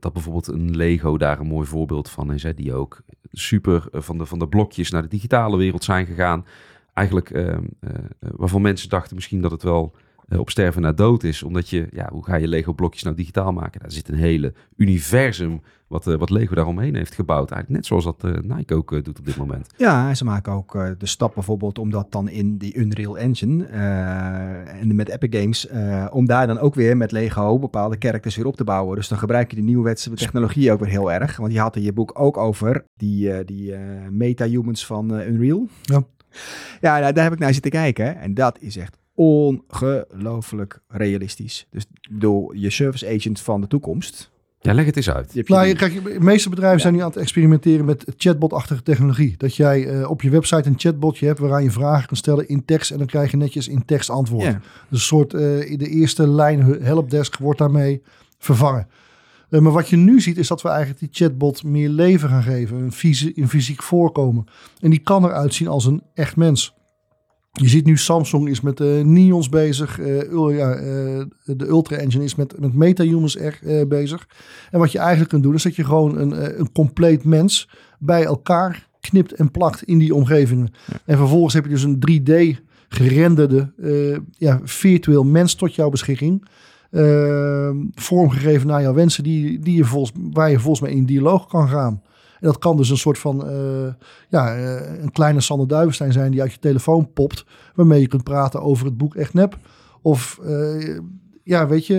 dat bijvoorbeeld een Lego daar een mooi voorbeeld van is. Hè, die ook super van de, van de blokjes naar de digitale wereld zijn gegaan. Eigenlijk ehm, waarvan mensen dachten misschien dat het wel op sterven na dood is. Omdat je, ja, hoe ga je Lego blokjes nou digitaal maken? Daar zit een hele universum wat, uh, wat Lego daaromheen heeft gebouwd. Eigenlijk net zoals dat uh, Nike ook uh, doet op dit moment. Ja, ze maken ook de stap bijvoorbeeld om dat dan in die Unreal Engine en met Epic Games, om daar dan ook weer met Lego bepaalde characters weer op te bouwen. Dus dan gebruik je de nieuwe technologie ook weer heel erg. Want je had in je boek ook over die, die meta-humans van Unreal. Ja. Ja, nou, daar heb ik naar zitten kijken. En dat is echt ongelooflijk realistisch. Dus door je service agent van de toekomst ja, leg het eens uit. Je nou, kijk, de meeste bedrijven zijn nu aan het experimenteren met chatbot-achtige technologie. Dat jij uh, op je website een chatbotje hebt waaraan je vragen kan stellen in tekst en dan krijg je netjes in tekst antwoord. Ja. Dus een soort, uh, de eerste lijn helpdesk wordt daarmee vervangen. Uh, maar wat je nu ziet is dat we eigenlijk die chatbot meer leven gaan geven, een, fysi een fysiek voorkomen. En die kan eruit zien als een echt mens. Je ziet nu Samsung is met uh, Neons bezig. Uh, ja, uh, de Ultra Engine is met, met MetaHumans er bezig. En wat je eigenlijk kunt doen is dat je gewoon een, een compleet mens bij elkaar knipt en plakt in die omgevingen. En vervolgens heb je dus een 3D gerenderde ja, virtueel mens tot jouw beschikking. vormgegeven naar jouw wensen die, die je volgens, waar je volgens mij in dialoog kan gaan. En dat kan dus een soort van uh, ja, uh, een kleine Sander Duivenstein zijn die uit je telefoon popt. Waarmee je kunt praten over het boek Echt Nep. Of uh, ja, weet je,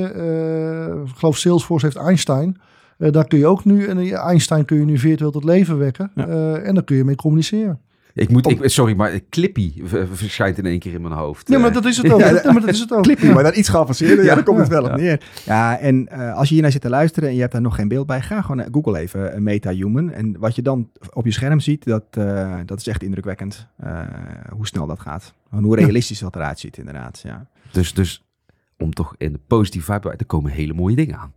ik geloof Salesforce heeft Einstein. daar kun je ook nu, en Einstein kun je nu virtueel tot leven wekken. Ja. en daar kun je mee communiceren. Ik moet, ik, sorry, maar Clippy verschijnt in één keer in mijn hoofd. Nee, maar Eh, dat is het ook. Ja, Ja, maar dat is het ook. Clippy, maar dan iets geavanceerder. Ja, Ja. daar komt het wel Ja. op neer. Ja, en eh, als je hiernaar zit te luisteren en je hebt daar nog geen beeld bij, ga gewoon naar Google even eh, MetaHuman. En wat je dan op je scherm ziet, dat, eh, dat is echt indrukwekkend. eh, hoe snel dat gaat. En hoe realistisch dat eruit ziet, inderdaad. Ja. Dus, dus om toch in de positieve vibe, er komen hele mooie dingen aan.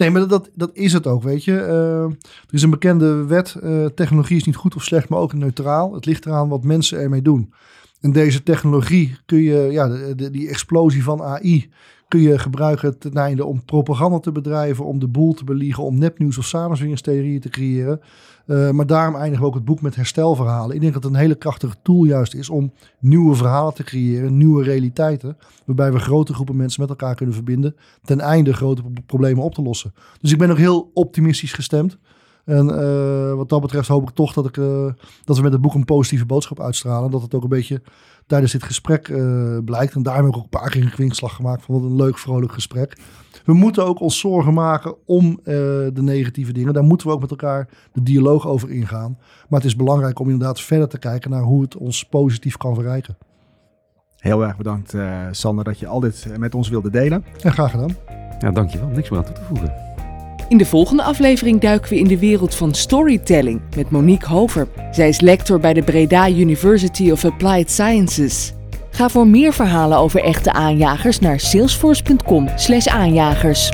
Nee, maar dat, dat is het ook, weet je. Eh, er is een bekende wet. eh, technologie is niet goed of slecht, maar ook neutraal. Het ligt eraan wat mensen ermee doen. En deze technologie kun je, ja, die explosie van AI, kun je gebruiken ten einde om propaganda te bedrijven, om de boel te beliegen, om nepnieuws of samenzweringstheorieën te creëren. Eh, maar daarom eindigen we ook het boek met herstelverhalen. Ik denk dat het een hele krachtige tool juist is om nieuwe verhalen te creëren, nieuwe realiteiten, waarbij we grote groepen mensen met elkaar kunnen verbinden, ten einde grote pro- problemen op te lossen. Dus ik ben ook heel optimistisch gestemd. En eh, wat dat betreft hoop ik toch dat, ik, eh, dat we met het boek een positieve boodschap uitstralen. Dat het ook een beetje tijdens dit gesprek eh, blijkt. En daarom heb ik ook een paar keer een kwinkslag gemaakt van wat een leuk, vrolijk gesprek. We moeten ook ons zorgen maken om eh, de negatieve dingen. Daar moeten we ook met elkaar de dialoog over ingaan. Maar het is belangrijk om inderdaad verder te kijken naar hoe het ons positief kan verrijken. Heel erg bedankt, eh, Sander, dat je al dit met ons wilde delen. En graag gedaan. Ja, dankjewel. Niks meer aan toe te voegen. In de volgende aflevering duiken we in de wereld van storytelling met Monique Hover. Zij is lector bij de Breda University of Applied Sciences. Ga voor meer verhalen over echte aanjagers naar salesforce.com/aanjagers.